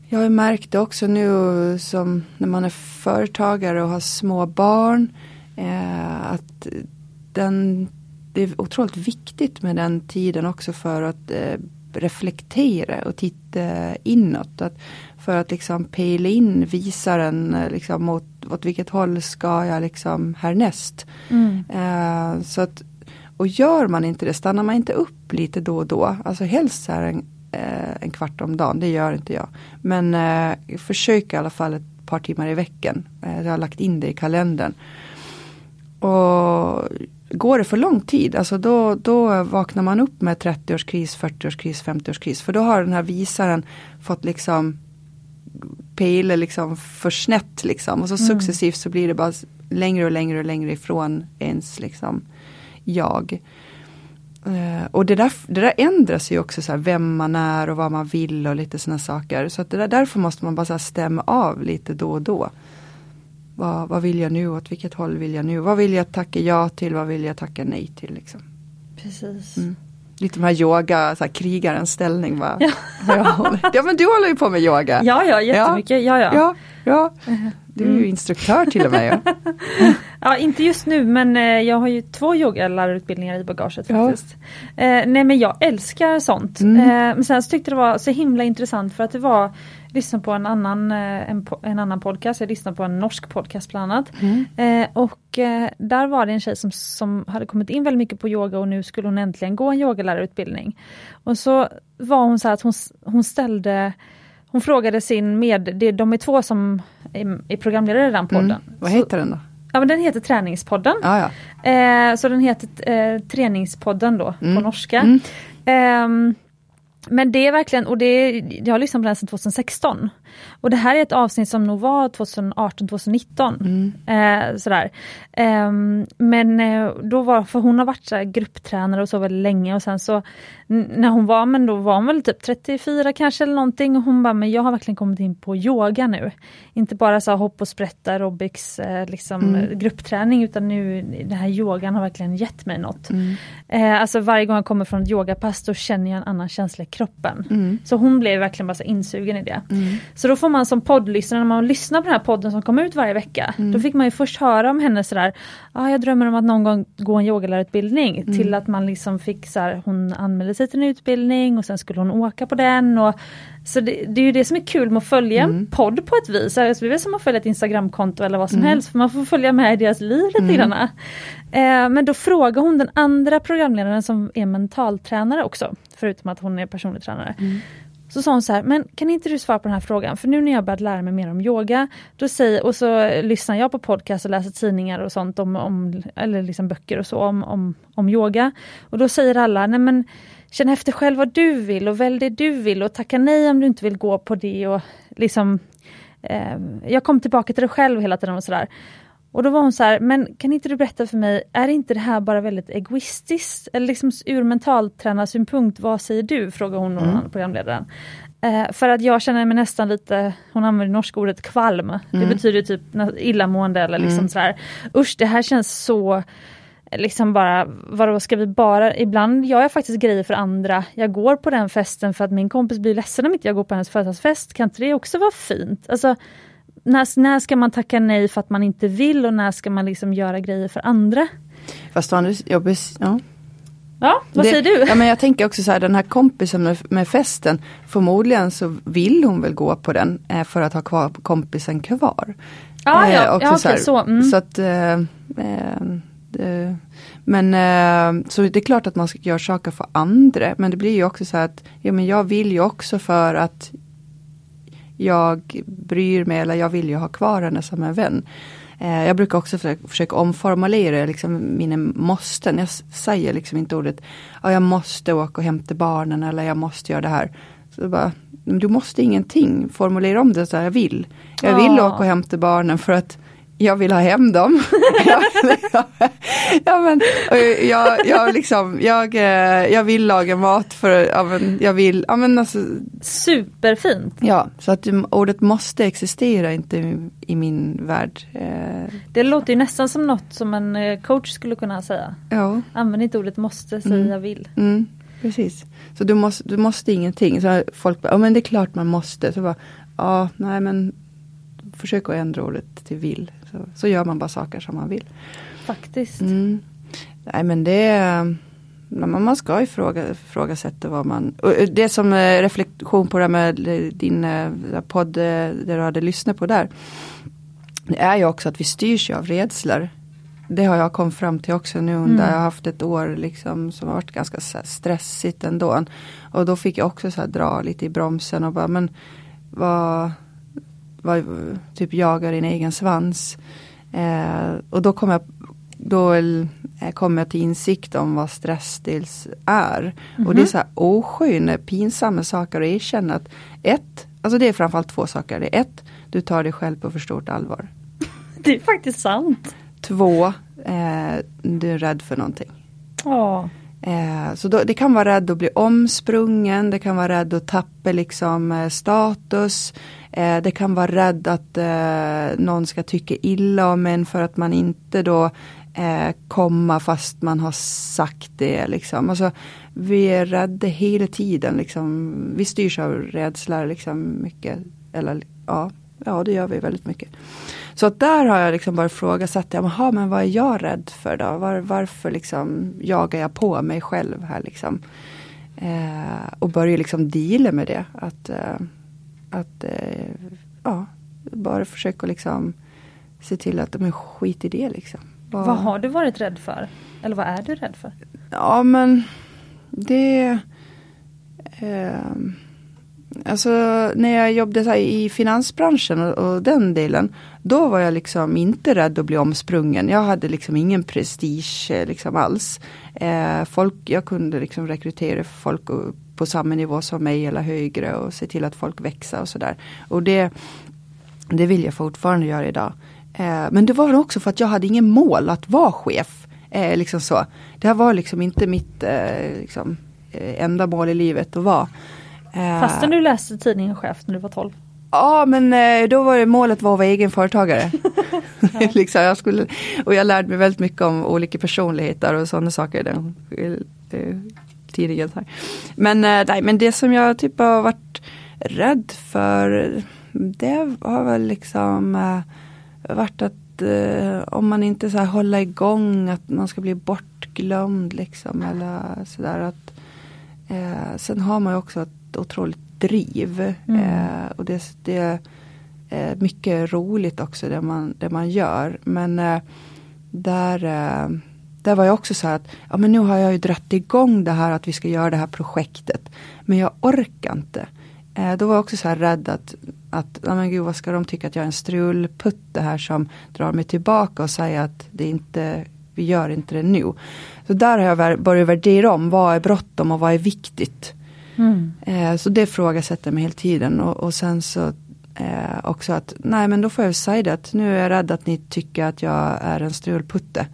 Jag har märkt det också nu som när man är företagare och har små barn eh, att den det är otroligt viktigt med den tiden också för att eh, reflektera och titta inåt. Att, för att liksom pejla in visaren eh, liksom mot åt vilket håll ska jag liksom härnäst. Mm. Eh, så att, och gör man inte det, stannar man inte upp lite då och då, alltså helst är en, eh, en kvart om dagen, det gör inte jag. Men eh, försök i alla fall ett par timmar i veckan. Eh, jag har lagt in det i kalendern. Och går det för lång tid, alltså då, då vaknar man upp med 30-årskris, 40-årskris, 50-årskris. För då har den här visaren fått liksom pejla liksom för snett liksom. Och så mm. successivt så blir det bara längre och längre och längre ifrån ens liksom jag. Uh, och det där, det där ändras ju också, så här, vem man är och vad man vill och lite sådana saker. Så att det där, därför måste man bara så stämma av lite då och då. Vad, vad vill jag nu? Åt vilket håll vill jag nu? Vad vill jag tacka ja till? Vad vill jag tacka nej till? Liksom. Precis. Mm. Lite de här yoga, så här, krigarens ställning. Va? Ja. [laughs] ja men du håller ju på med yoga. Ja, ja, jättemycket. Ja, ja. ja, ja. Du är ju mm. instruktör till och med. Ja. [laughs] ja, inte just nu men eh, jag har ju två yogalärarutbildningar i bagaget faktiskt. Eh, nej men jag älskar sånt. Mm. Eh, men sen så tyckte det var så himla intressant för att det var lyssna på en annan, eh, en, en, annan podcast, jag lyssnade på en norsk podcast bland annat. Mm. Eh, och eh, där var det en tjej som, som hade kommit in väldigt mycket på yoga och nu skulle hon äntligen gå en yogalärarutbildning. Och så var hon så att hon, hon ställde hon frågade sin med, de är två som är, är programledare i den podden. Mm. Vad heter den då? Ja men den heter Träningspodden. Ah, ja. eh, så den heter eh, Träningspodden då mm. på norska. Mm. Eh, men det är verkligen, och det, jag har lyssnat på den sedan 2016. Och det här är ett avsnitt som nog var 2018-2019. Mm. Eh, sådär. Eh, men då var, för hon har varit så grupptränare och så väldigt länge och sen så när hon var, men då var hon väl typ 34 kanske eller någonting och hon bara, men jag har verkligen kommit in på yoga nu. Inte bara så hopp och sprätt aerobics, eh, liksom mm. gruppträning utan nu den här yogan har verkligen gett mig något. Mm. Eh, alltså varje gång jag kommer från ett yogapass då känner jag en annan känsla i kroppen. Mm. Så hon blev verkligen bara insugen i det. Mm. Så då får man som poddlyssnare, när man lyssnar på den här podden som kommer ut varje vecka, mm. då fick man ju först höra om henne sådär, ah, jag drömmer om att någon gång gå en yogalärarutbildning, mm. till att man liksom fick så här, hon anmälde sig till en utbildning och sen skulle hon åka på den. Och, så det, det är ju det som är kul med att följa en mm. podd på ett vis. Alltså, det är som att följa ett Instagramkonto eller vad som mm. helst, för man får följa med i deras liv lite mm. grann. Eh, men då frågar hon den andra programledaren som är mentaltränare också, förutom att hon är personlig tränare. Så sa hon så här, men kan inte du svara på den här frågan? För nu när jag börjat lära mig mer om yoga, då säger, och så lyssnar jag på podcast och läser tidningar och sånt, om, om, eller liksom böcker och så om, om, om yoga. Och då säger alla, nej men känn efter själv vad du vill och välj det du vill och tacka nej om du inte vill gå på det. och liksom eh, Jag kom tillbaka till det själv hela tiden och sådär. Och då var hon så här, men kan inte du berätta för mig, är inte det här bara väldigt egoistiskt? Eller liksom ur mentaltränarsynpunkt, vad säger du? Frågar hon mm. programledaren. Eh, för att jag känner mig nästan lite, hon använder norska ordet kvalm. Mm. Det betyder typ illamående eller liksom mm. sådär. Usch, det här känns så liksom bara, vadå ska vi bara, ibland gör jag faktiskt grejer för andra. Jag går på den festen för att min kompis blir ledsen om inte jag går på hennes födelsedagsfest. Kan inte det också vara fint? Alltså, när, när ska man tacka nej för att man inte vill och när ska man liksom göra grejer för andra? Fast jag, ja. Ja, vad det, säger du? Ja, men jag tänker också så här, den här kompisen med, med, festen, förmodligen så vill hon väl gå på den eh, för att ha kvar kompisen kvar. Ah, ja, ja, ja så, okay, så, mm. så att eh, eh, det, men eh, så det är klart att man ska göra saker för andra. Men det blir ju också så att ja, men jag vill ju också för att jag bryr mig eller jag vill ju ha kvar henne som en vän. Eh, jag brukar också försöka, försöka omformulera liksom mina måsten. Jag säger liksom inte ordet ja, jag måste åka och hämta barnen eller jag måste göra det här. Så bara, du måste ingenting, formulera om det så här, jag vill. Jag vill åka och hämta barnen för att jag vill ha hem dem. [laughs] ja, men, jag, jag, liksom, jag, eh, jag vill laga mat för, ja, men, jag vill, ja, men alltså, Superfint! Ja, så att ordet måste existera inte i, i min värld. Eh. Det låter ju nästan som något som en eh, coach skulle kunna säga. Ja. Använd inte ordet måste, säg mm. jag vill. Mm, precis. Så du måste, du måste ingenting. Så folk bara, ja men det är klart man måste. Så bara, ja, nej men försök att ändra ordet till vill. Så, så gör man bara saker som man vill. Faktiskt. Mm. Nej men det man ska ifråga, ifrågasätta vad man... det som reflektion på det med din eh, podd, där du hade lyssnat på där. Det är ju också att vi styrs av rädslor. Det har jag kommit fram till också nu mm. jag har haft ett år liksom som har varit ganska stressigt ändå. Och då fick jag också så dra lite i bromsen och bara men vad var, typ jagar din egen svans. Eh, och då kom jag då eh, kom jag till insikt om vad stress dels är. Mm -hmm. Och det är så här osköna, pinsamma saker att erkänna att ett, alltså det är framförallt två saker. Det är ett, du tar dig själv på för stort allvar. [laughs] Det är faktiskt sant. Två, eh, du är rädd för någonting. Oh. Eh, så då, det kan vara rädd att bli omsprungen, det kan vara rädd att tappa liksom eh, status. Eh, det kan vara rädd att eh, någon ska tycka illa om en för att man inte då kommer komma fast man har sagt det. Liksom. Alltså, vi är rädda hela tiden. Liksom. Vi styrs av rädsla liksom, mycket. Eller, ja, ja, det gör vi väldigt mycket. Så att där har jag liksom bara ifrågasatt, ja, men vad är jag rädd för då? Var, varför liksom jagar jag på mig själv här liksom? Eh, och börjar liksom deala med det. Att, eh, att eh, ja, bara försöka liksom se till att är skit i det liksom. Bara... Vad har du varit rädd för? Eller vad är du rädd för? Ja men det eh, Alltså när jag jobbade i finansbranschen och, och, den delen. Då var jag liksom inte rädd att bli omsprungen. Jag hade liksom ingen prestige eh, liksom alls. Eh, folk, jag kunde liksom rekrytera folk på samma nivå som mig eller högre och se till att folk växer och sådär. Och det, det vill jag fortfarande göra idag. Eh, men det var också för att jag hade ingen mål att vara chef. Eh, liksom så. Det här var liksom inte mitt eh, liksom, eh, enda mål i livet att vara. Eh, Fastän du läste tidningen Chef när du var 12? Ja men eh, då var det målet var att vara egen företagare. [laughs] [laughs] liksom, jag skulle, och jag lärde mig väldigt mycket om olika personligheter och sådana saker. Den, tidningen. Här. Men, nej, men det som jag typ har varit rädd för det har väl liksom varit att eh, om man inte så här håller igång att man ska bli bortglömd liksom eller sådär att eh, Sen har man ju också ett otroligt driv mm. eh, och det, det är eh, mycket roligt också det man, det man gör men eh, där eh, där var jag också så här att ja, men nu har jag ju dratt igång det här att vi ska göra det här projektet. Men jag orkar inte. Eh, då var jag också så här rädd att, att ja, men gud, vad ska de tycka att jag är en strulputte här som drar mig tillbaka och säger att det inte, vi gör inte det nu. Så där har jag börjat värdera om vad är bråttom och vad är viktigt. Mm. Eh, så det ifrågasätter mig hela tiden och, och sen så eh, också att nej men då får jag säga det att nu är jag rädd att ni tycker att jag är en strulputte.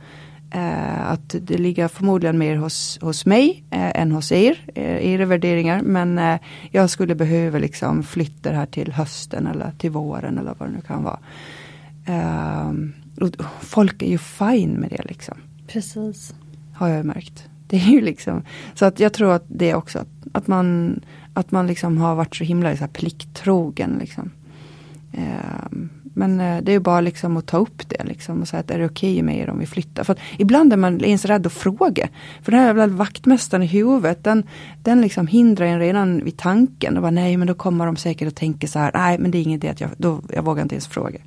Eh, att det ligger förmodligen mer hos, hos mig eh, än hos er, eh, era värderingar. Men eh, jag skulle behöva liksom flytta det här till hösten eller till våren eller vad det nu kan vara. Eh, folk är ju fine med det liksom. Precis. Har jag märkt. Det är ju liksom, så att jag tror att det också, att, att man, att man liksom har varit så himla så här plikttrogen. Liksom. Ehm, eh, men det är bara liksom att ta upp det liksom och säga att är det okej okay med er om vi flyttar? För ibland är man ens rädd att fråga. För den här jävla vaktmästaren i huvudet den, den liksom hindrar en redan vid tanken. Och bara, nej men då kommer de säkert att tänka så här, nej men det är ingen idé att jag, då, jag vågar inte ens fråga.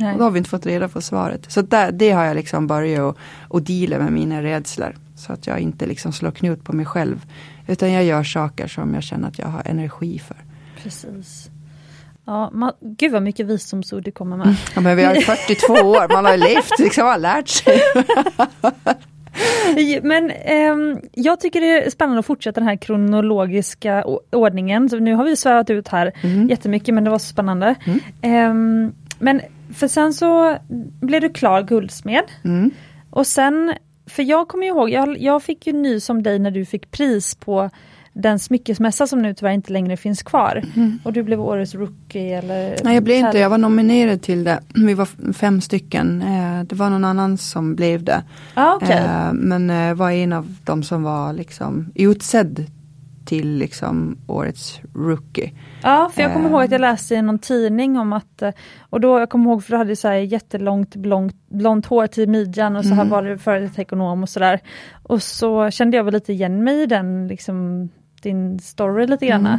Nej. Och då har vi inte fått reda på svaret. Så där, det har jag liksom börjat att, att deala med mina rädslor. Så att jag inte liksom slår knut på mig själv. Utan jag gör saker som jag känner att jag har energi för. Precis. Ja, man, gud vad mycket visdomsord du kommer med. Ja, men vi har 42 [laughs] år, man har levt, liksom har lärt sig. [laughs] Men eh, jag tycker det är spännande att fortsätta den här kronologiska ordningen. Så nu har vi svävat ut här mm. jättemycket men det var så spännande. Mm. Eh, men för sen så blev du klar guldsmed. Mm. Och sen, för jag kommer ihåg, jag, jag fick ju nys om dig när du fick pris på den smyckesmässa som nu tyvärr inte längre finns kvar. Mm. Och du blev årets rookie eller? Nej jag blev inte jag var nominerad till det. Vi var fem stycken. Eh, det var någon annan som blev det. Ah, okay. Eh, men eh, var en av de som var liksom utsedd till liksom årets rookie. Ja, för jag kommer ihåg att jag läste i någon tidning om att, och då jag kommer ihåg för du hade så här jättelångt blont, blont hår till midjan och så här mm. var du före ekonom och sådär. Och så kände jag väl lite igen mig i den liksom din story lite grann.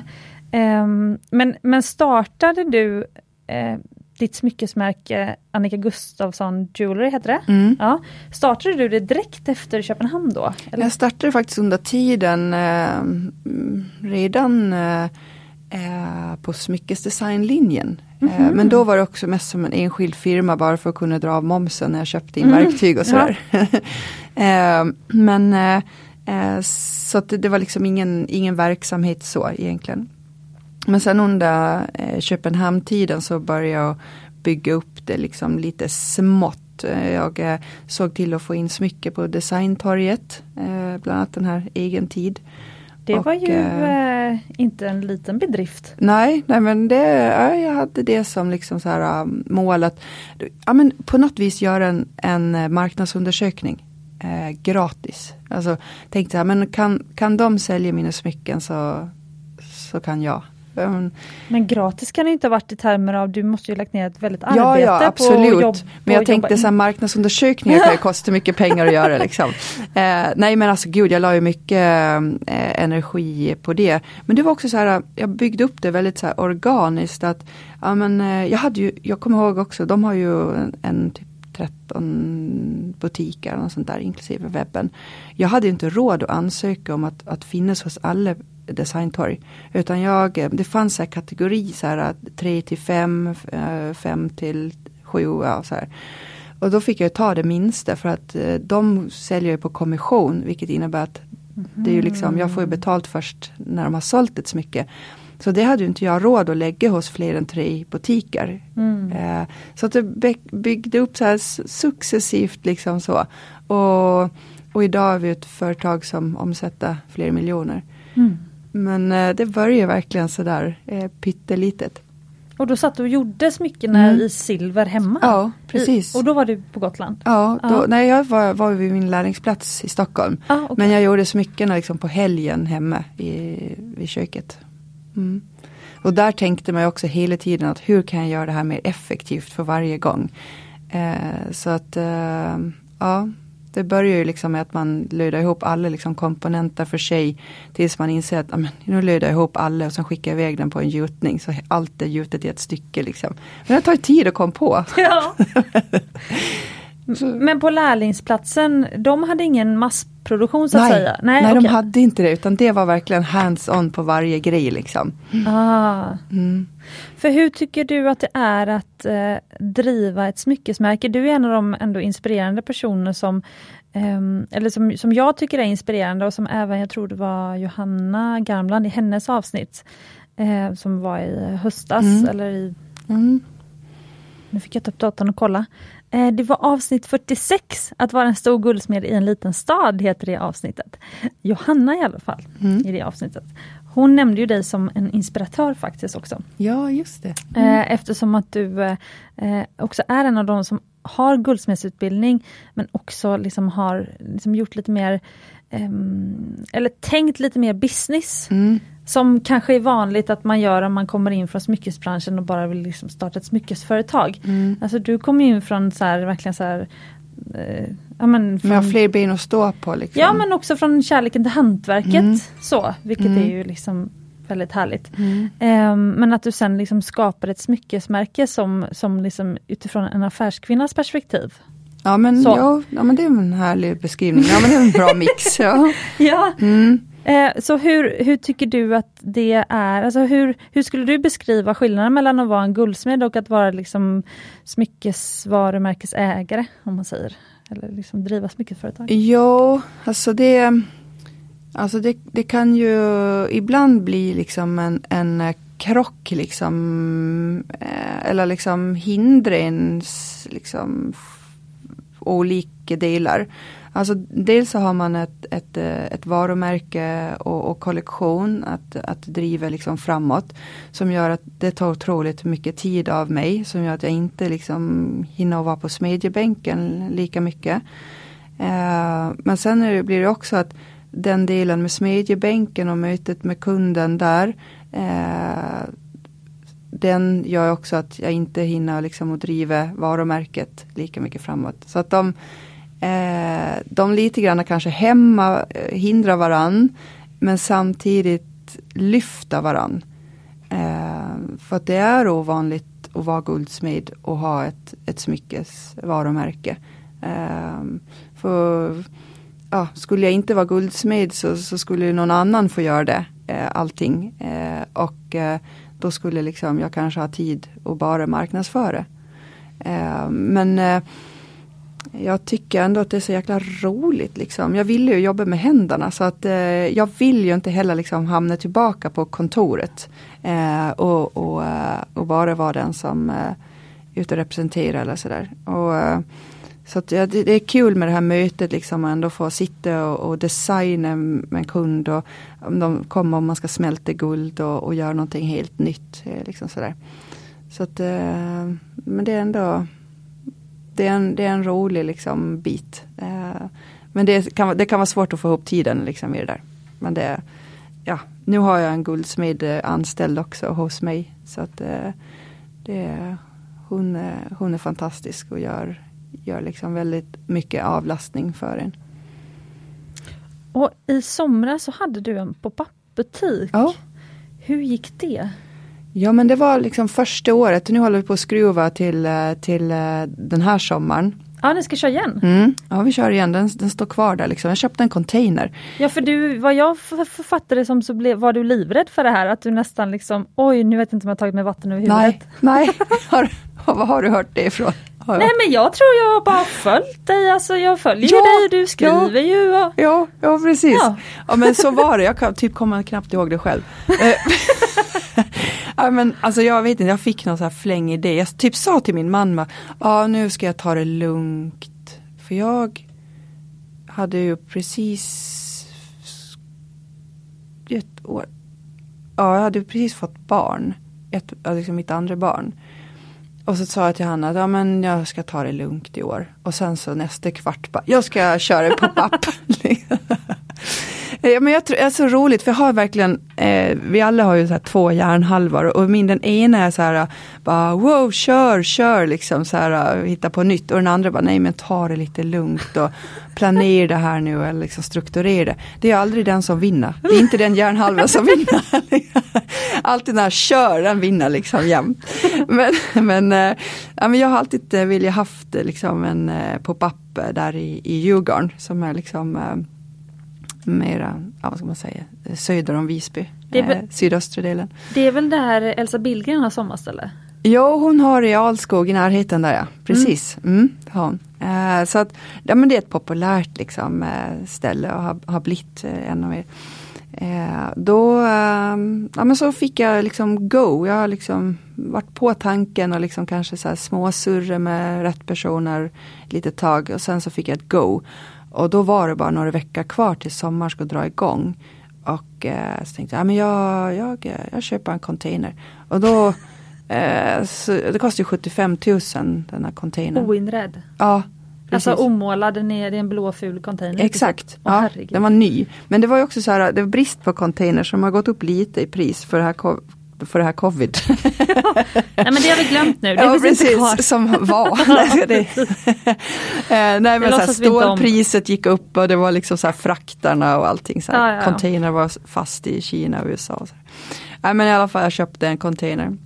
Mm. Um, men, men startade du uh, ditt smyckesmärke Annika Gustafsson Jewelry, heter det? Mm. Ja. Startade du det direkt efter Köpenhamn då? Eller? Jag startade faktiskt under tiden eh, redan eh, eh, på smyckesdesignlinjen. Mm. men då var det också mest som en enskild firma bara för att kunna dra av momsen när jag köpte in mm. verktyg och sådär. Ja. [laughs] men så att det, det, var liksom ingen, ingen verksamhet så egentligen. Men sen under eh, Köpenhamn-tiden så började jag bygga upp det liksom lite smått. Eh, jag eh, såg till att få in smycke på designtorget, eh, bland annat den här egen tid. Det och, var ju eh, inte en liten bedrift. Nej, nej men det, ja, jag hade det som liksom så här, um, mål att ja, men på något vis göra en, en marknadsundersökning eh, gratis. Alltså tänkte jag, men kan, kan de sälja mina smycken så, så kan jag. Men gratis kan det inte ha varit i termer av, du måste ju lagt ner ett väldigt arbete ja, ja, absolut. på jobb. Men jag tänkte så här, marknadsundersökningar kan ju [laughs] kosta mycket pengar att göra. Liksom. Eh, nej men alltså gud, jag la ju mycket eh, energi på det. Men det var också så här, jag byggde upp det väldigt så här organiskt. Att, ja, men, eh, jag, hade ju, jag kommer ihåg också, de har ju en, en typ 13 butiker och sånt där inklusive webben. Jag hade inte råd att ansöka om att, att finnas hos alla designtorg. Utan jag, det fanns en kategori så här 3 till 5, 5 eh, till 7. Ja, så här. Och då fick jag ta det minsta för att eh, de säljer på kommission vilket innebär att mm. det är ju liksom, jag får ju betalt först när de har sålt ett smycke. Så det hade inte jag råd att lägga hos fler än tre butiker. Mm. Eh, så att det byggde upp så här successivt liksom så. Och, och idag är vi ett företag som omsätter fler miljoner. Mm. Men eh, det börjar verkligen sådär eh, pyttelitet. Och då satt du och gjorde smyckena mm. i silver hemma? Ja, precis. I, och då var du på Gotland? Ja, då, ja. nej jag var, var vid min lärlingsplats i Stockholm. Ah, okay. Men jag gjorde smyckena liksom på helgen hemma i, i köket. Mm. Och där tänkte man också hela tiden att hur kan jag göra det här mer effektivt för varje gång. Eh, så att eh, ja, det börjar ju liksom med att man löjder ihop alla liksom komponenter för sig. Tills man inser att amen, nu löjder jag ihop alla och sen skickar jag iväg den på en gjutning. Så allt är gjutet i ett stycke. Liksom. Men det tar tid att komma på. Ja. [laughs] Men på lärlingsplatsen, de hade ingen massproduktion så att nej, säga? Nej, nej okay. de hade inte det utan det var verkligen hands-on på varje grej liksom. Ah. Mm. För hur tycker du att det är att eh, driva ett smyckesmärke? Du är en av de ändå inspirerande personer som eh, eller som, som jag tycker är inspirerande och som även, jag tror det var Johanna Garmland i hennes avsnitt eh, som var i höstas mm. eller i mm. Nu fick jag ta upp datorn och kolla. Eh, det var avsnitt 46, att vara en stor guldsmed i en liten stad, heter det avsnittet. Johanna i alla fall, mm. i det avsnittet. Hon nämnde ju dig som en inspiratör faktiskt också. Ja, just det. Mm. Eftersom att du eh, också är en av de som har guldsmedsutbildning, men också liksom har liksom gjort lite mer, um, eller tänkt lite mer business. Mm. Som kanske är vanligt att man gör om man kommer in från smyckesbranschen och bara vill liksom starta ett smyckesföretag. Mm. Alltså du kommer in från så här, verkligen så här, eh, ja, men från, Med fler ben att stå på. Liksom. Ja men också från kärleken till hantverket. Mm. så, Vilket mm. är ju liksom väldigt härligt. Mm. Um, men att du sen liksom skapar ett smyckesmärke som, som liksom utifrån en affärskvinnas perspektiv. Ja men, ja, ja men det är en härlig beskrivning, ja men det är en bra mix. Ja. [laughs] ja. Mm. Eh, så hur, hur tycker du att det är, alltså hur, hur skulle du beskriva skillnaden mellan att vara en guldsmed och att vara liksom smyckesvarumärkesägare, om man säger? Eller liksom driva smyckesföretag? Jo, alltså det, alltså det, det kan ju ibland bli liksom en, en krock liksom, eh, eller liksom hindra ens liksom olika delar. Alltså dels så har man ett, ett, eh, ett varumärke och, och, kollektion att, att driva liksom framåt. Som gör att det tar otroligt mycket tid av mig. Som gör att jag inte liksom hinner vara på smedjebänken lika mycket. Eh, men sen det, blir det också att den delen med smedjebänken och mötet med kunden där. Eh, den gör också att jag inte hinner liksom att driva varumärket lika mycket framåt. Så att de eh, de lite grann kanske hemma eh, hindrar varann men samtidigt lyfta varann. Eh, för att det är ovanligt att vara guldsmed och ha ett, ett smyckesvarumärke. Eh, för ja, skulle jag inte vara guldsmed så, så skulle någon annan få göra det. eh, allting. Eh, och eh, då skulle liksom jag kanske ha tid att bara marknadsföra. Eh, men eh, jag tycker ändå att det är så jäkla roligt. Liksom. Jag vill ju jobba med händerna så att eh, jag vill ju inte heller liksom hamna tillbaka på kontoret. Eh, och, och, eh, och, bara vara den som eh, är ute och representerar eller sådär. Och, eh, så att, ja, det, det, är kul med det här mötet liksom ändå få sitta och, och designa med en kund och om de kommer om man ska smälta guld och, och göra någonting helt nytt. Eh, liksom sådär. Så att, eh, men det är ändå det är en, det är en rolig liksom, bit. Eh, men det kan, det kan vara svårt att få ihop tiden liksom, i det där. Men det, ja, nu har jag en guldsmed eh, anställd också hos mig. Så att eh, det, hon, hon är fantastisk och gör, gör liksom väldigt mycket avlastning för en. Och i somras så hade du en pop-up butik. Ja. Hur gick det? Ja men det var liksom första året, nu håller vi på att skruva till, eh, till eh, den här sommaren. Ja, ni ska köra igen? Mm. Ja, vi kör igen. Den, den står kvar där liksom. Jag köpte en container. Ja, för du, vad jag författade som så blev, var du livrädd för det här? Att du nästan liksom, oj, nu vet jag inte om jag tagit med vatten över huvudet. Nej, nej. [laughs] Har, var har du hört det ifrån? Nej men jag tror jag bara följt dig, alltså jag följer ja, dig, du skriver ja, ju. Och... Ja, ja precis. Ja. ja. men så var det, jag kan typ komma knappt ihåg det själv. Eh, [laughs] ja, men, alltså jag vet inte, jag fick någon så här fläng idé. Jag typ sa till min man, ja nu ska jag ta det lugnt. För jag hade ju precis ett år, ja jag hade precis fått barn. Ett, liksom mitt andra barn. Och så sa jag till Hanna att ja, men jag ska ta det lugnt i år. Och sen så nästa kvart bara, jag ska köra en pop-up. [laughs] [laughs] Ja, men jag tror, det är så roligt för jag har verkligen, eh, vi alla har ju så två hjärnhalvor och min den ena är så här, bara wow, kör, kör liksom så här, hitta på nytt och den andra bara nej men ta det lite lugnt och planera det här nu eller liksom strukturera det. Det är aldrig den som vinner, det är inte den hjärnhalvan som vinner. [laughs] alltid när kör, den vinner liksom jämt. Men, men, eh, ja, men jag har alltid eh, velat haft liksom en eh, pop-up där i, i Djurgården som är liksom eh, mera, ja, vad ska man säga, söder om Visby, det väl, eh, sydöstra delen. Det är väl där Elsa Billgren har sommarställe? Ja, hon har i Alskog i närheten där ja, precis. Mm. Mm, har eh, så att, ja, men det är ett populärt liksom, eh, ställe och har, har blivit eh, ännu mer. Eh, då ehm, ja, men så fick jag liksom go. Jag har liksom varit på tanken och liksom kanske så här småsurre med rätt personer lite tag och sen så fick jag ett go. Och då var det bara några veckor kvar till sommaren ska dra igång. Och eh, så tänkte jag, ja, men jag, jag, jag köper en container. Och då, [laughs] eh, så, det kostar 75 000 den här containern. Oinredd? Ja. Precis. Alltså omålad ner i en blå ful container? Exakt, oh, ja, den var ny. Men det var ju också så här, det var brist på container som har gått upp lite i pris för det här för det här covid. [laughs] Nej men det har vi glömt nu. Det ja precis, som var. [laughs] [laughs] Eh, nej, men så här, stålpriset gick upp och det var liksom så här fraktarna och allting. Så här, ja, ja. Container var fast i Kina och USA. Så. Nej men i alla fall jag köpte en container.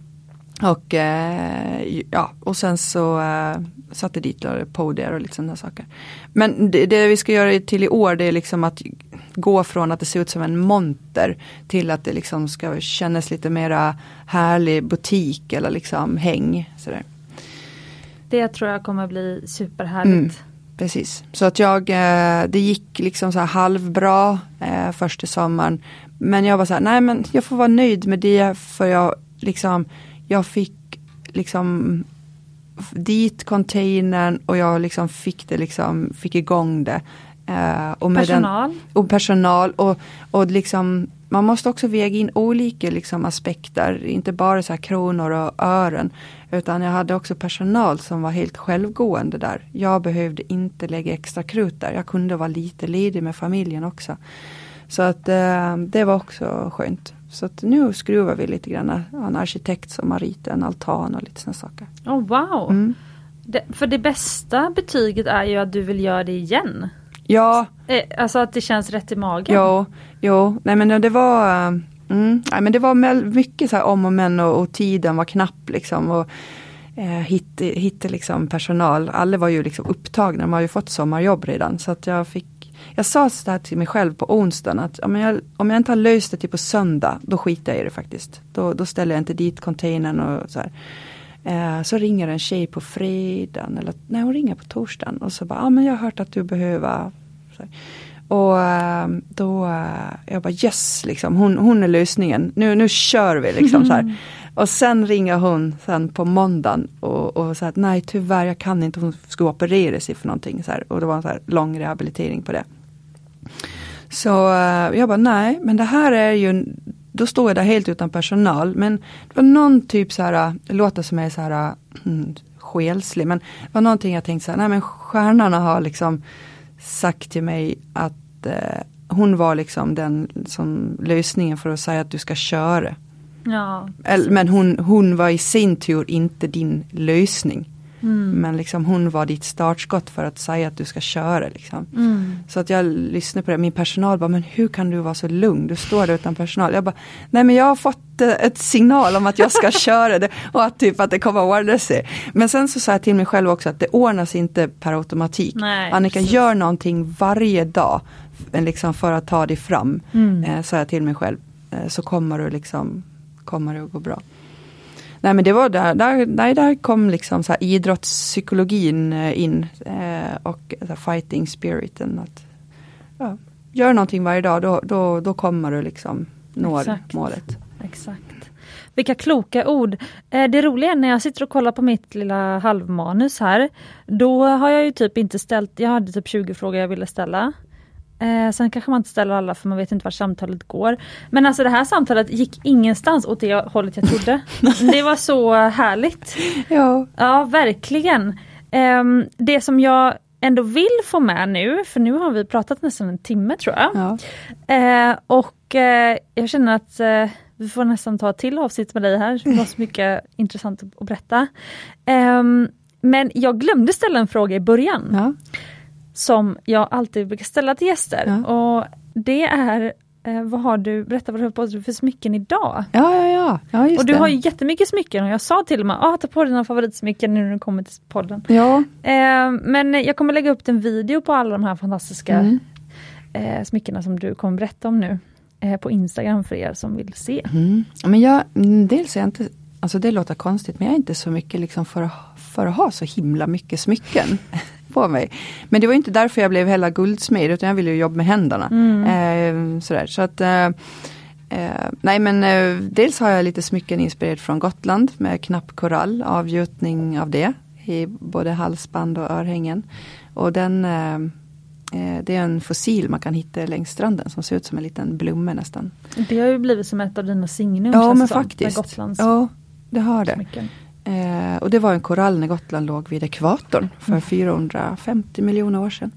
Och, eh, ja, och sen så eh, satte dit podier och lite sådana saker. Men det, det, vi ska göra till i år det är liksom att gå från att det ser ut som en monter till att det liksom ska kännas lite mera härlig butik eller liksom häng. Sådär. Det tror jag kommer bli superhärligt. Mm, precis, så att jag, eh, det gick liksom så här halvbra eh, första sommaren. Men jag var så här, nej men jag får vara nöjd med det för jag liksom, jag fick liksom dit containern och jag liksom fick det liksom, fick igång det. Uh, och personal? Den, och personal och, och liksom man måste också väga in olika liksom, aspekter, inte bara så kronor och ören. Utan jag hade också personal som var helt självgående där. Jag behövde inte lägga extra krut där. Jag kunde vara lite ledig med familjen också. Så att uh, det var också skönt. Så att nu skruvar vi lite grann. En arkitekt som har ritat en altan och lite sådana saker. Oh, wow! Mm. Det, för det bästa betyget är ju att du vill göra det igen. Ja. Eh, alltså att det känns rätt i magen. Jo, jo. nej men det var mm, nej, men det var mycket så om och men och, och tiden var knapp liksom. Och, eh, hitta, hitta liksom personal. Alla var ju liksom upptagna, de har ju fått sommarjobb redan. Så att jag fick jag sa så här till mig själv på onsdagen att om jag, om jag inte har löst det till på söndag, då skiter jag i det faktiskt. Då, då ställer jag inte dit containern och så här. Eh, så ringer en tjej på fredagen, eller nej hon ringer på torsdagen och så bara, ja ah, men jag har hört att du behöver. Och eh, då, eh, jag bara yes liksom, hon, hon är lösningen. Nu, nu kör vi liksom så här. [laughs] Och sen ringer hon sen på måndagen och, och säger att nej tyvärr jag kan inte, hon ska operera sig för någonting. Så här. Och det var en så här lång rehabilitering på det. Så uh, jag bara nej men det här är ju, då står jag där helt utan personal. Men det var någon typ så här, det låter som jag är så här mm. Men det var någonting jag tänkte så här, nej men stjärnorna har liksom sagt till mig att uh, hon var liksom den som lösningen för att säga att du ska köra. Ja, men hon, hon var i sin tur inte din lösning. Mm. Men liksom hon var ditt startskott för att säga att du ska köra. Liksom. Mm. Så att jag lyssnade på det, min personal bara, men hur kan du vara så lugn? Du står där utan personal. Jag bara, nej men jag har fått eh, ett signal om att jag ska [laughs] köra det och att typ att det kommer att ordna sig. Men sen så sa jag till mig själv också att det ordnas inte per automatik. Nej, Annika, precis. gör någonting varje dag liksom för att ta dig fram. Mm. Eh, sa jag till mig själv. Eh, så kommer du liksom kommer det att gå bra. Nej men det var där, där, där, där kom liksom så idrottspsykologin eh, in eh, och fighting spiriten. Att, ja, gör någonting varje dag, då, då, då kommer du liksom nå målet. Exakt. Vilka kloka ord! Eh, det roliga är när jag sitter och kollar på mitt lilla halvmanus här, då har jag ju typ inte ställt, jag hade typ 20 frågor jag ville ställa. Eh, sen kanske man inte ställer alla för man vet inte vart samtalet går. Men alltså det här samtalet gick ingenstans åt det hållet jag trodde. [laughs] det var så härligt. Ja, ja verkligen. Eh, det som jag ändå vill få med nu, för nu har vi pratat nästan en timme tror jag. Ja. Eh, och eh, jag känner att eh, vi får nästan ta ett till avsnitt med dig här, det var så mycket [laughs] intressant att berätta. Ehm, men jag glömde ställa en fråga i början. Ja som jag alltid brukar ställa till gäster. Ja. Och det är eh, vad har du, berätta vad du har på dig för smycken idag? Ja, ja, ja. ja just och du det. har jättemycket smycken och jag sa till och med, ah, ta på dina favoritsmycken nu när du kommer till podden. Ja. Eh, men jag kommer lägga upp en video på alla de här fantastiska mm. eh, smyckena som du kommer berätta om nu. Eh, på Instagram för er som vill se. Mm. Men jag, mm, dels är jag inte, alltså det låter konstigt men jag är inte så mycket liksom för, för att ha så himla mycket smycken. På mig. Men det var inte därför jag blev hela guldsmed utan jag ville jobba med händerna. Mm. Eh, sådär. Så att, eh, eh, nej men eh, dels har jag lite smycken inspirerat från Gotland med knappkorall, avgjutning av det i både halsband och örhängen. Och den eh, eh, det är en fossil man kan hitta längs stranden som ser ut som en liten blomma nästan. Det har ju blivit som ett av dina signum. Ja men faktiskt. Ja, det har det. Smycken. Eh, och det var en korall när Gotland låg vid ekvatorn för mm. 450 miljoner år sedan.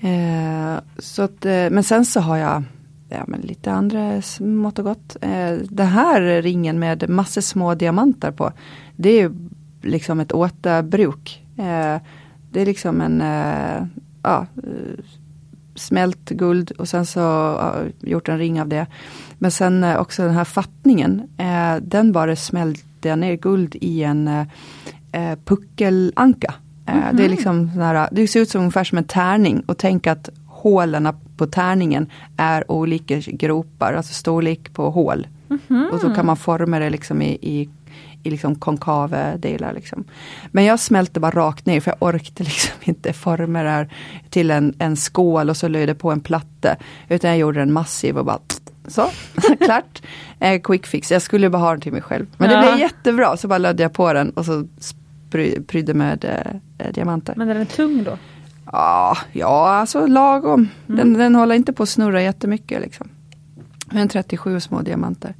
Eh, så att, eh, men sen så har jag ja, men lite andra mått och gott. Eh, den här ringen med massor små diamanter på. Det är liksom ett återbruk. Eh, det är liksom en eh, ja, eh, smält guld och sen så ja, gjort en ring av det. Men sen också den här fattningen. den bara smält jag ner guld i en eh, eh puckelanka. Mm -hmm. Det är liksom här, det ser ut som ungefär som en tärning och tänk att hålen på tärningen är olika gropar, alltså storlek på hål. Mm -hmm. Och så kan man forma det liksom i, i, i liksom konkava delar. Liksom. Men jag smälte bara rakt ner för jag orkade [laughs] liksom inte forma det här till en, en skål och så löjde på en platta. Utan jag gjorde den massiv och bara så, [laughs] klart. Eh, quick fix, jag skulle bara ha den till mig själv. Men ja. det blev jättebra, så bara lödde jag på den och så prydde med eh, eh, diamanter. Men den är tung då? Ja, ja alltså lagom. Mm. Den, den håller inte på att snurra jättemycket. Liksom. Men 37 små diamanter.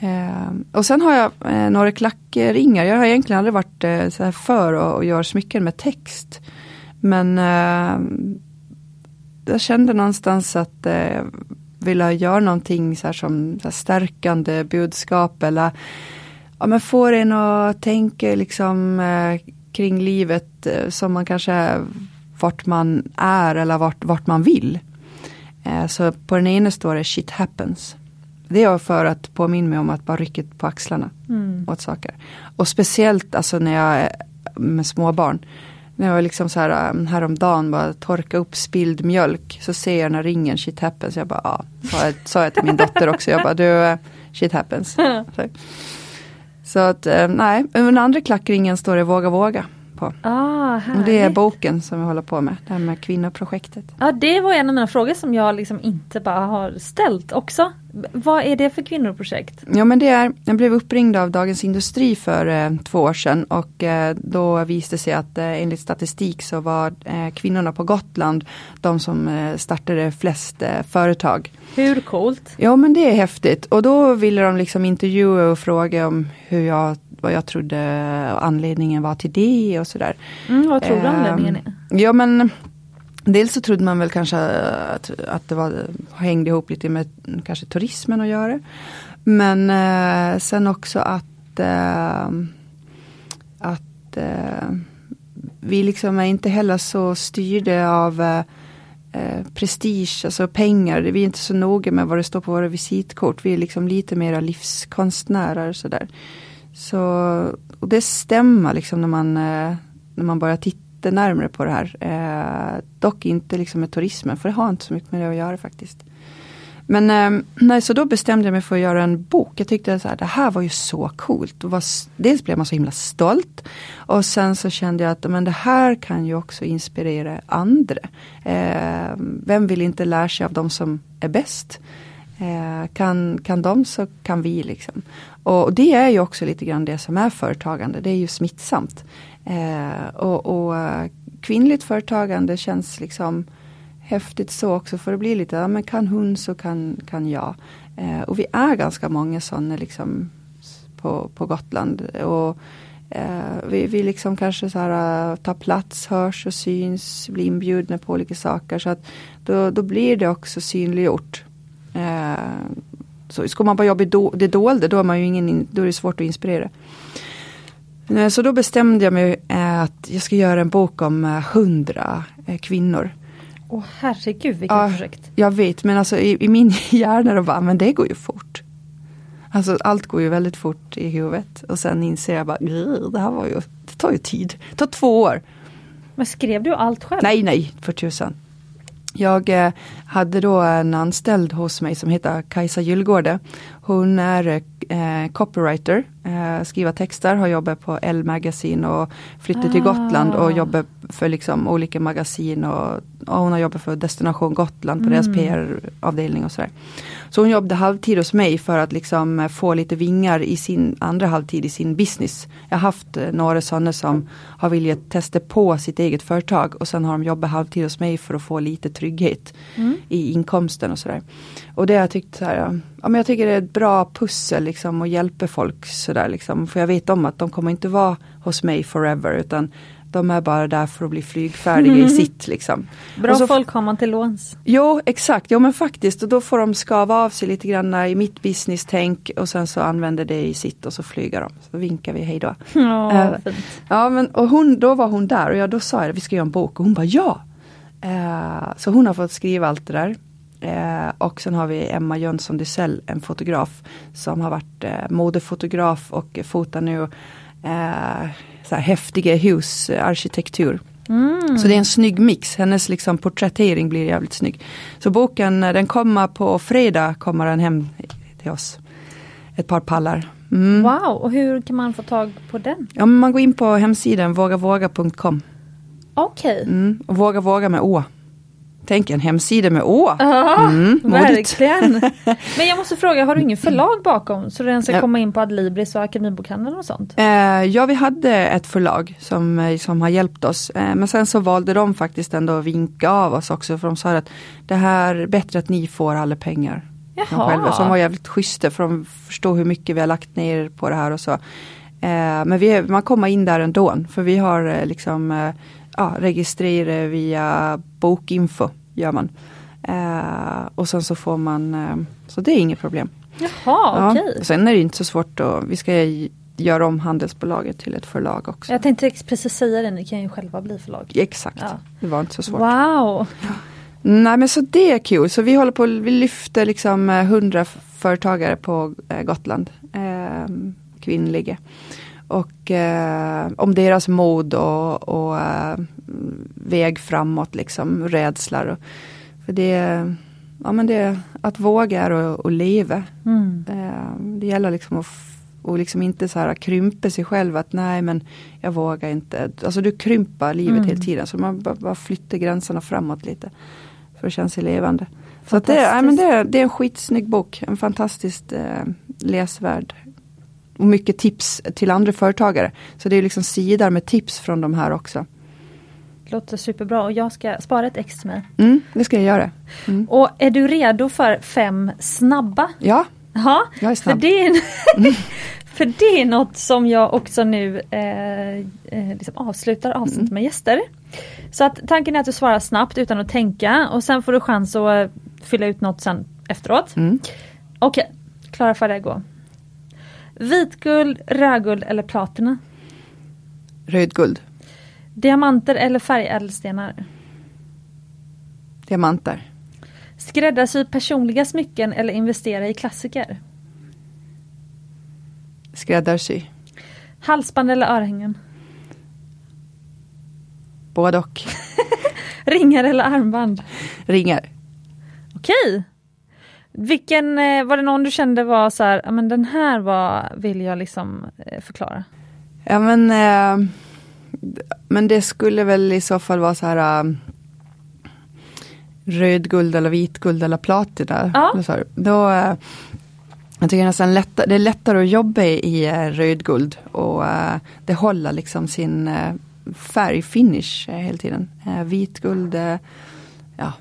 Eh, och sen har jag eh, några klackringar. Jag har egentligen aldrig varit eh, så här för att göra smycken med text. Men eh, jag kände någonstans att eh, vilja göra någonting så som så stärkande budskap eller ja, men får en att tänka liksom eh, kring livet eh, som man kanske vart man är eller vart, vart man vill. Eh, så på den ena står det shit happens. Det är för att påminna mig om att bara rycka på axlarna mm. åt saker. Och speciellt alltså när jag är med småbarn. Det var liksom så här um, häromdagen bara torka upp spilld mjölk. Så ser jag när ringen shit happens. Jag bara ja, sa jag, sa jag till min dotter också. Jag bara du eh, shit happens. [laughs] Så, så att eh, nej, den andra klackringen står det våga våga på. Ah, det är boken som vi håller på med, det här med kvinnoprojektet. Ja, det var en av mina frågor som jag liksom inte bara har ställt också. Vad är det för kvinnoprojekt? Ja men det är, jag blev uppringd av Dagens Industri för eh, två år sedan och eh, då visade det sig att eh, enligt statistik så var eh, kvinnorna på Gotland de som eh, startade flest eh, företag. Hur coolt? Ja men det är häftigt och då ville de liksom intervjua och fråga om hur jag, vad jag trodde anledningen var till det och sådär. Mm, vad tror du Ehm, anledningen är? Ja men Dels så trodde man väl kanske att, att det var, hängde ihop lite med kanske turismen att göra. Men eh, sen också att, eh, att eh, vi liksom är inte heller så styrda av eh, eh, prestige, alltså pengar. Vi är inte så noga med vad det står på våra visitkort. Vi är liksom lite mera livskonstnärer sådär. Så, och det stämmer liksom när man, eh, när man börjar titta närmare på det här. Eh, dock inte liksom med turismen, för det har inte så mycket med det att göra faktiskt. Men eh, nej, så då bestämde jag mig för att göra en bok. Jag tyckte att det här var ju så coolt. Och var, dels blev man så himla stolt. Och sen så kände jag att men det här kan ju också inspirera andra. Eh, vem vill inte lära sig av de som är bäst? Eh, kan, kan de så kan vi liksom. Och det är ju också lite grann det som är företagande. Det är ju smittsamt. Eh, och, och kvinnligt företagande känns liksom häftigt så också för det blir lite, ja men kan hon så kan, kan jag. Eh, och vi är ganska många sådana liksom på, på Gotland. Och eh, vi, vi liksom kanske så här, eh, tar plats, hörs och syns, blir inbjudna på olika saker. Så att då, då blir det också synliggjort. Eh, så ska man bara jobba i do, det dolda då, är man ju ingen, in- då är det svårt att inspirera. Eh, Så då bestämde jag mig eh, att jag ska göra en bok om eh, hundra eh, kvinnor. Åh herregud vilket Ja. projekt. Jag vet men alltså i, i min [laughs] hjärna då bara, men det går ju fort. Alltså allt går ju väldigt fort i huvudet och sen inser jag bara, "Grr, det här var ju, det tar ju tid. Det tar två år. Men skrev du allt själv? Nej, nej, för tusan. Jag eh, hade då en anställd hos mig som heter Kajsa Gyllgårde. Hon är eh, copywriter, eh, skriver texter, har jobbat på L Magazine och flyttat till Ah. Gotland och jobbar för liksom olika magasin och, och hon har jobbat för Destination Gotland på deras Mm. PR-avdelning och sådär. Så hon jobbade halvtid hos mig för att liksom eh, få lite vingar i sin andra halvtid i sin business. Jag har haft eh, några sådana som har velat testa på sitt eget företag och sen har de jobbat halvtid hos mig för att få lite trygghet Mm. i inkomsten och sådär. Och det har jag tyckt så här, ja, ja, men jag tycker det är ett bra pussel liksom och hjälper folk sådär liksom. För jag vet om att de kommer inte vara hos mig forever utan de är bara där för att bli flygfärdiga i [laughs] sitt liksom. Bra så- folk har man till låns. Jo exakt, jo men faktiskt och då får de skava av sig lite grann i mitt business-tänk och sen så använder det i sitt och så flyger de. Så vinkar vi hejdå. [laughs] Ja, vad fint. Ja men och hon, då var hon där och jag, då sa jag vi ska göra en bok och hon bara ja. Eh, så hon har fått skriva allt det där. Eh, och sen har vi Emma Jönsson Dysell, en fotograf som har varit eh, modefotograf och fotar nu eh, så här häftiga hus, eh, arkitektur. Mm. Så det är en snygg mix, hennes liksom porträttering blir jävligt snygg. Så boken eh, den kommer på fredag, kommer den hem till oss. Ett par pallar. Mm. Wow, och hur kan man få tag på den? Ja, man går in på hemsidan vågavåga.com. Okej. Mm. Och våga våga med å. Tänk en hemsida med å. Ja, Mm, modigt. verkligen. [laughs] Men jag måste fråga, har du ingen förlag bakom? Så den ska Ja. komma in på Adlibris och Akademibokhandeln och sånt? Eh, ja, vi hade ett förlag som, eh, som har hjälpt oss. Eh, men sen så valde de faktiskt ändå att vinka av oss också. För de sa att det här är bättre att ni får alla pengar. de Själva. De var jävligt schyssta för de förstår hur mycket vi har lagt ner på det här och så. Men vi, man kommer in där ändå. För vi har liksom ja, registrerat via bokinfo. Gör man. Eh, och sen så får man, eh, så det är inget problem. Jaha, okej. Sen är det inte så svårt att, vi ska göra om handelsbolaget till ett förlag också. Jag tänkte precis säga det, ni kan ju själva bli förlag. Exakt, Ja. det var inte så svårt. Wow! Nej men så det är kul, så vi håller på, vi lyfter liksom eh, hundra företagare på eh, Gotland. Eh, kvinnliga. Och eh, om deras mod och, och eh, väg framåt, liksom rädslor. Och, för det, ja, men det, att våga är att, att leva. Mm. Eh, det gäller liksom att och liksom inte så här krympa sig själv att nej men jag vågar inte. Alltså du krympar livet Mm. hela tiden så man bara, bara flyttar gränserna framåt lite. För att känna sig levande. Så det, ja, men det, är- det är en skitsnygg bok. En fantastiskt eh, läsvärd. Och mycket tips till andra företagare. Så det är liksom sidor med tips från de här också. Låter superbra och jag ska spara ett ex till mig. Mm, det ska jag göra. Mm. Och är du redo för fem snabba? Ja, Ja, jag är för snabb. det är, [laughs] för det är något som jag också nu eh, eh, liksom avslutar avsnittet Mm. med gäster. Så att tanken är att du svarar snabbt utan att tänka och sen får du chans att eh, fylla ut något sen efteråt. Mm. Okej, klara, färdiga, gå. Vitguld, rödguld eller platina? Rödguld, Diamanter eller färgädelstenar? diamanter, Skräddarsy personliga smycken eller investera i klassiker? skräddarsy, Halsband eller örhängen? både och. [laughs] Ringar eller armband? Ringar. Okej. Vilken, eh, var det någon du kände var så här, ja men den här var, vill jag liksom eh, förklara? Ja men, eh, men det skulle väl i så fall vara så här eh, eller vitguld eller platina. Ja. Eller så här. Då, eh, jag tycker nästan lätta, det är lättare att jobba i, i eh, rödguld och det håller liksom sin färgfinish eh, hela tiden. Vitguld, eh, ja,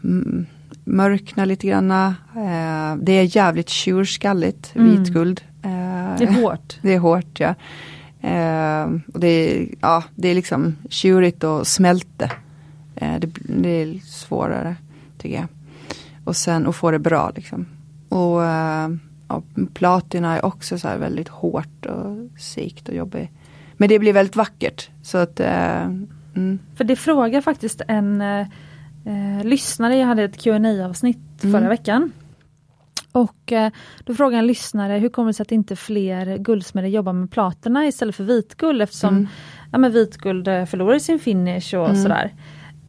mörknar lite granna. Eh, det är jävligt tjurskalligt, Mm. vitguld. Eh, Det är hårt. [laughs] det är hårt ja. Eh, och det, är, ja, det är liksom tjurigt och smälte. Det, det är svårare tycker jag. Och sen att få det bra liksom. Och ja, platina är också så väldigt hårt och segt och jobbigt. Men det blir väldigt vackert. Så att, mm, För det frågar faktiskt en eh, lyssnare, jag hade ett qa avsnitt Mm. förra veckan. Och eh, då frågar en lyssnare, hur kommer det sig att inte fler guldsmeder jobbar med platina istället för vitguld eftersom Mm. ja, men vitguld eh, förlorar sin finish och Mm. sådär.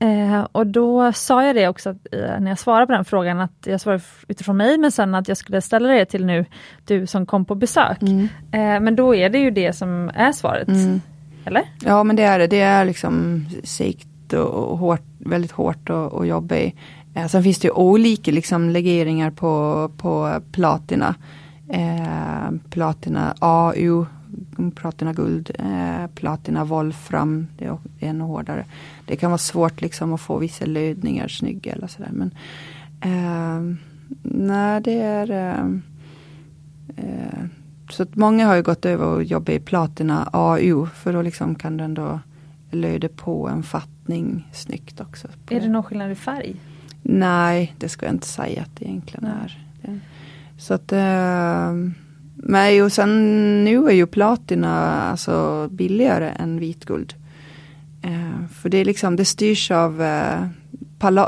Eh, och då sa jag det också att, eh, när jag svarade på den frågan att jag svarade utifrån mig men sen att jag skulle ställa det till nu du som kom på besök. mm, Eh, men då är det ju det som är svaret. mm. Eller? Ja men det är det. Det är liksom segt och, och hårt, väldigt hårt och, och i. Eh, sen finns det ju olika liksom legeringar på, på platina. Eh, platina AU, platina guld, eh, platina volfram, det är ännu hårdare. Det kan vara svårt liksom att få vissa lödningar snygga eller sådär. Men eh, nej det är eh, eh, så att många har ju gått över och jobbat i platina AU för då liksom kan den då löda på en fatt fattning snyggt också. Är det någon skillnad i färg? Nej, det ska jag inte säga att det egentligen är. Så att eh, Nej, och sen nu är ju platina alltså billigare än vitguld. Eh, för det är liksom, det styrs av eh,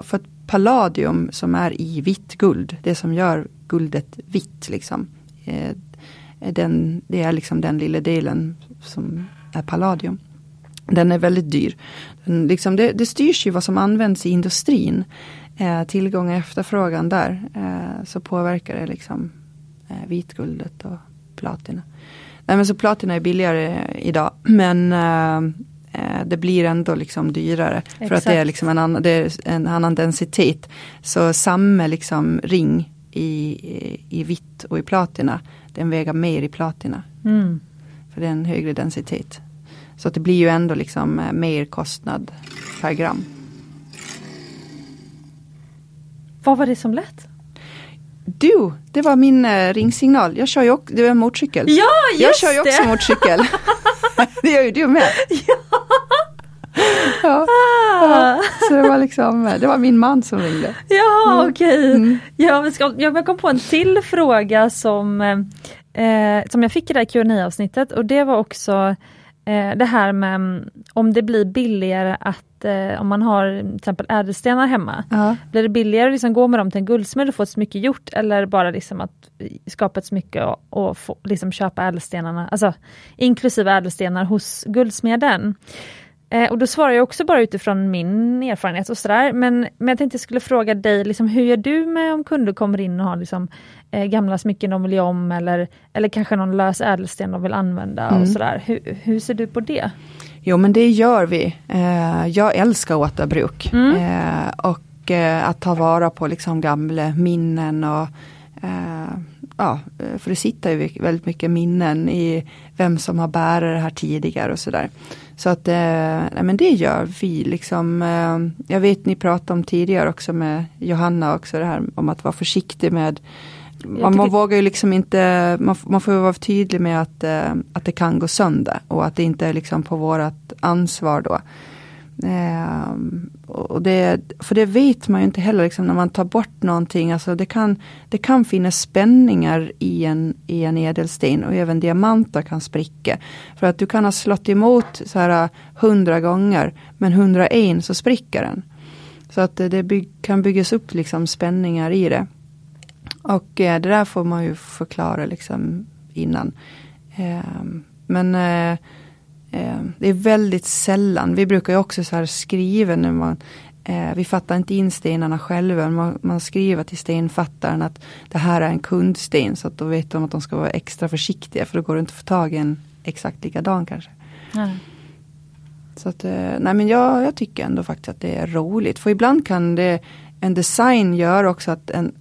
för palladium som är i vitt guld, det som gör guldet vitt liksom. Eh, den, det är liksom den lilla delen som är palladium. Den är väldigt dyr. Liksom det, det styrs ju vad som används i industrin. Eh, tillgång och efterfrågan där. Eh, så påverkar det liksom eh, vitguldet och platina. Nej men så platina är billigare idag. [clears throat] Men eh, eh, det blir ändå liksom dyrare. För att det är Exakt. liksom en annan, det är en annan densitet. Så samma liksom ring i, i, i vitt och i platina. Den väger mer i platina. Mm. För det är en högre densitet. Så att det blir ju ändå liksom eh, mer kostnad per gram. Vad var det som lät? Du, det var min eh, ringsignal. Jag kör ju också, var en motorcykel. Ja, just jag kör ju också det! motorcykel. [laughs] det gör ju du med. ja. Ah. Så det var liksom, eh, det var min man som ringde. Ja, Mm. okej. Mm. Ja, jag kom på en till fråga som, eh, som jag fick i det här qa avsnittet och det var också eh, det här med mm, om det blir billigare att eh, om man har till exempel ädelstenar hemma. Ja. Blir det billigare att liksom gå med dem till en guldsmed och få ett smycke gjort eller bara liksom att skapa ett smycke och, och få, liksom köpa ädelstenarna, alltså inklusive ädelstenar hos guldsmeden. Eh, och då svarar jag också bara utifrån min erfarenhet och sådär. Men, men jag tänkte jag skulle fråga dig, liksom, hur gör du med om kunder kommer in och har liksom, eh, gamla smycken de vill göra om eller, eller kanske någon lös ädelsten de vill använda Mm. och sådär. Hur, hur ser du på det? Jo men det gör vi. Eh, jag älskar återbruk. Mm. Eh, och eh, att ta vara på liksom gamla minnen och eh, ja, för det sitter ju väldigt mycket minnen i vem som har bärat det här tidigare och sådär. Så att eh, men det gör vi liksom. Eh, jag vet ni pratade om tidigare också med Johanna också det här om att vara försiktig med man, man vågar ju liksom inte, man, man får vara tydlig med att, eh, att det kan gå sönder och att det inte är liksom på vårat ansvar då. Eh, och det, för det vet man ju inte heller liksom, när man tar bort någonting. Alltså det, kan, det kan finnas spänningar i en, i en ädelsten och även diamanter kan spricka. För att du kan ha slått emot så här eh, hundra gånger men 101 så spricker den. Så att eh, det, det kan byggas upp liksom spänningar i det. Och eh, det där får man ju förklara liksom innan. Eh, men eh, det är väldigt sällan, vi brukar ju också så här skriva när man eh, vi fattar inte in stenarna själva, man skriver till stenfattaren att det här är en kundsten så att då vet de att de ska vara extra försiktiga för då går det inte att få tag i en exakt likadan kanske. Nej. Så att, eh, nej men jag, jag tycker ändå faktiskt att det är roligt. För ibland kan det, en design gör också att, en,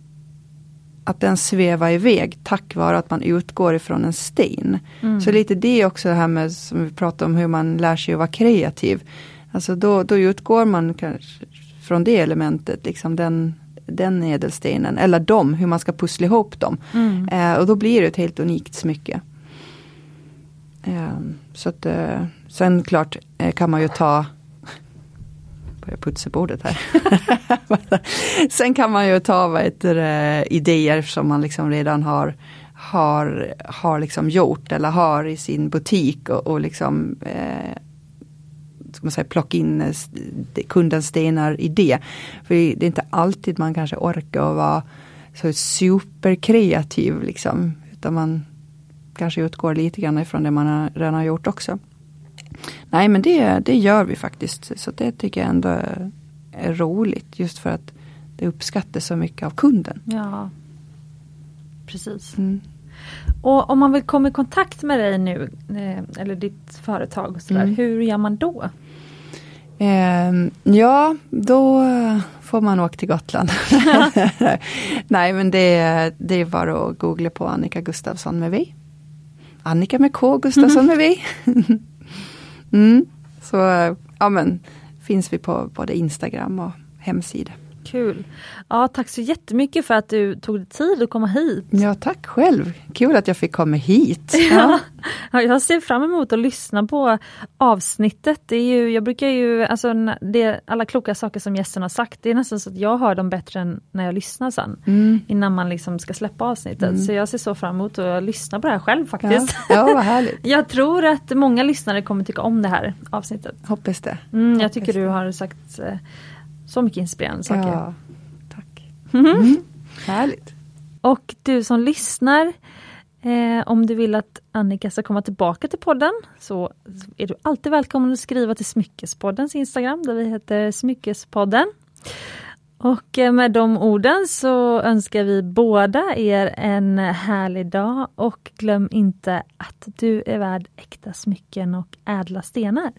att den svävar iväg tack vare att man utgår ifrån en sten. Mm. Så lite det också det här med som vi pratar om hur man lär sig att vara kreativ. Alltså då, då utgår man kanske från det elementet, liksom den, den ädelstenen, eller dem, hur man ska pussla ihop dem. Mm. Eh, och då blir det ett helt unikt smycke. Eh, så att, eh, sen klart eh, kan man ju ta Börjar putsa bordet här. [laughs] sen kan man ju ta vad heter, det, idéer som man liksom redan har har, har liksom gjort eller har i sin butik och, och liksom eh, ska man säga, plocka in eh, kundens stenar i det. För det är inte alltid man kanske orkar att vara så superkreativ liksom. Utan man kanske utgår lite grann ifrån det man redan har gjort också. Nej men det, det gör vi faktiskt. Så det tycker jag ändå är, är roligt. Just för att det uppskattas så mycket av kunden. Ja, precis. Mm. Och om man vill komma i kontakt med dig nu, eh, eller ditt företag, och sådär, Mm. hur gör man då? Ehm, ja, då får man åka till Gotland. [laughs] Nej, men det, det är bara att googla på Annika Gustafsson med V. Annika med K, Gustafsson med V mm, så eh, ja, men finns vi på både Instagram och hemsida. Kul! Ja, tack så jättemycket för att du tog dig tid att komma hit. Ja, tack själv. Kul att jag fick komma hit. [laughs] Ja. Ja, jag ser fram emot att lyssna på avsnittet. Det är ju, jag brukar ju, alltså, det, alla kloka saker som gästen har sagt, det är nästan så att jag hör dem bättre än när jag lyssnar sen. Mm. Innan man liksom ska släppa avsnittet. Mm. Så jag ser så fram emot att lyssna på det här själv Ja, faktiskt. ja, vad härligt. [laughs] Jag tror att många lyssnare kommer tycka om det här avsnittet. Hoppas det. Mm, jag Hoppas tycker du har sagt eh, så mycket inspirerande saker. Ja, tack. Mm. Härligt. Och du som lyssnar, eh, om du vill att Annika ska komma tillbaka till podden så är du alltid välkommen att skriva till Smyckespoddens Instagram där vi heter Smyckespodden. Och eh, med de orden så önskar vi båda er en härlig dag och glöm inte att du är värd äkta smycken och ädla stenar.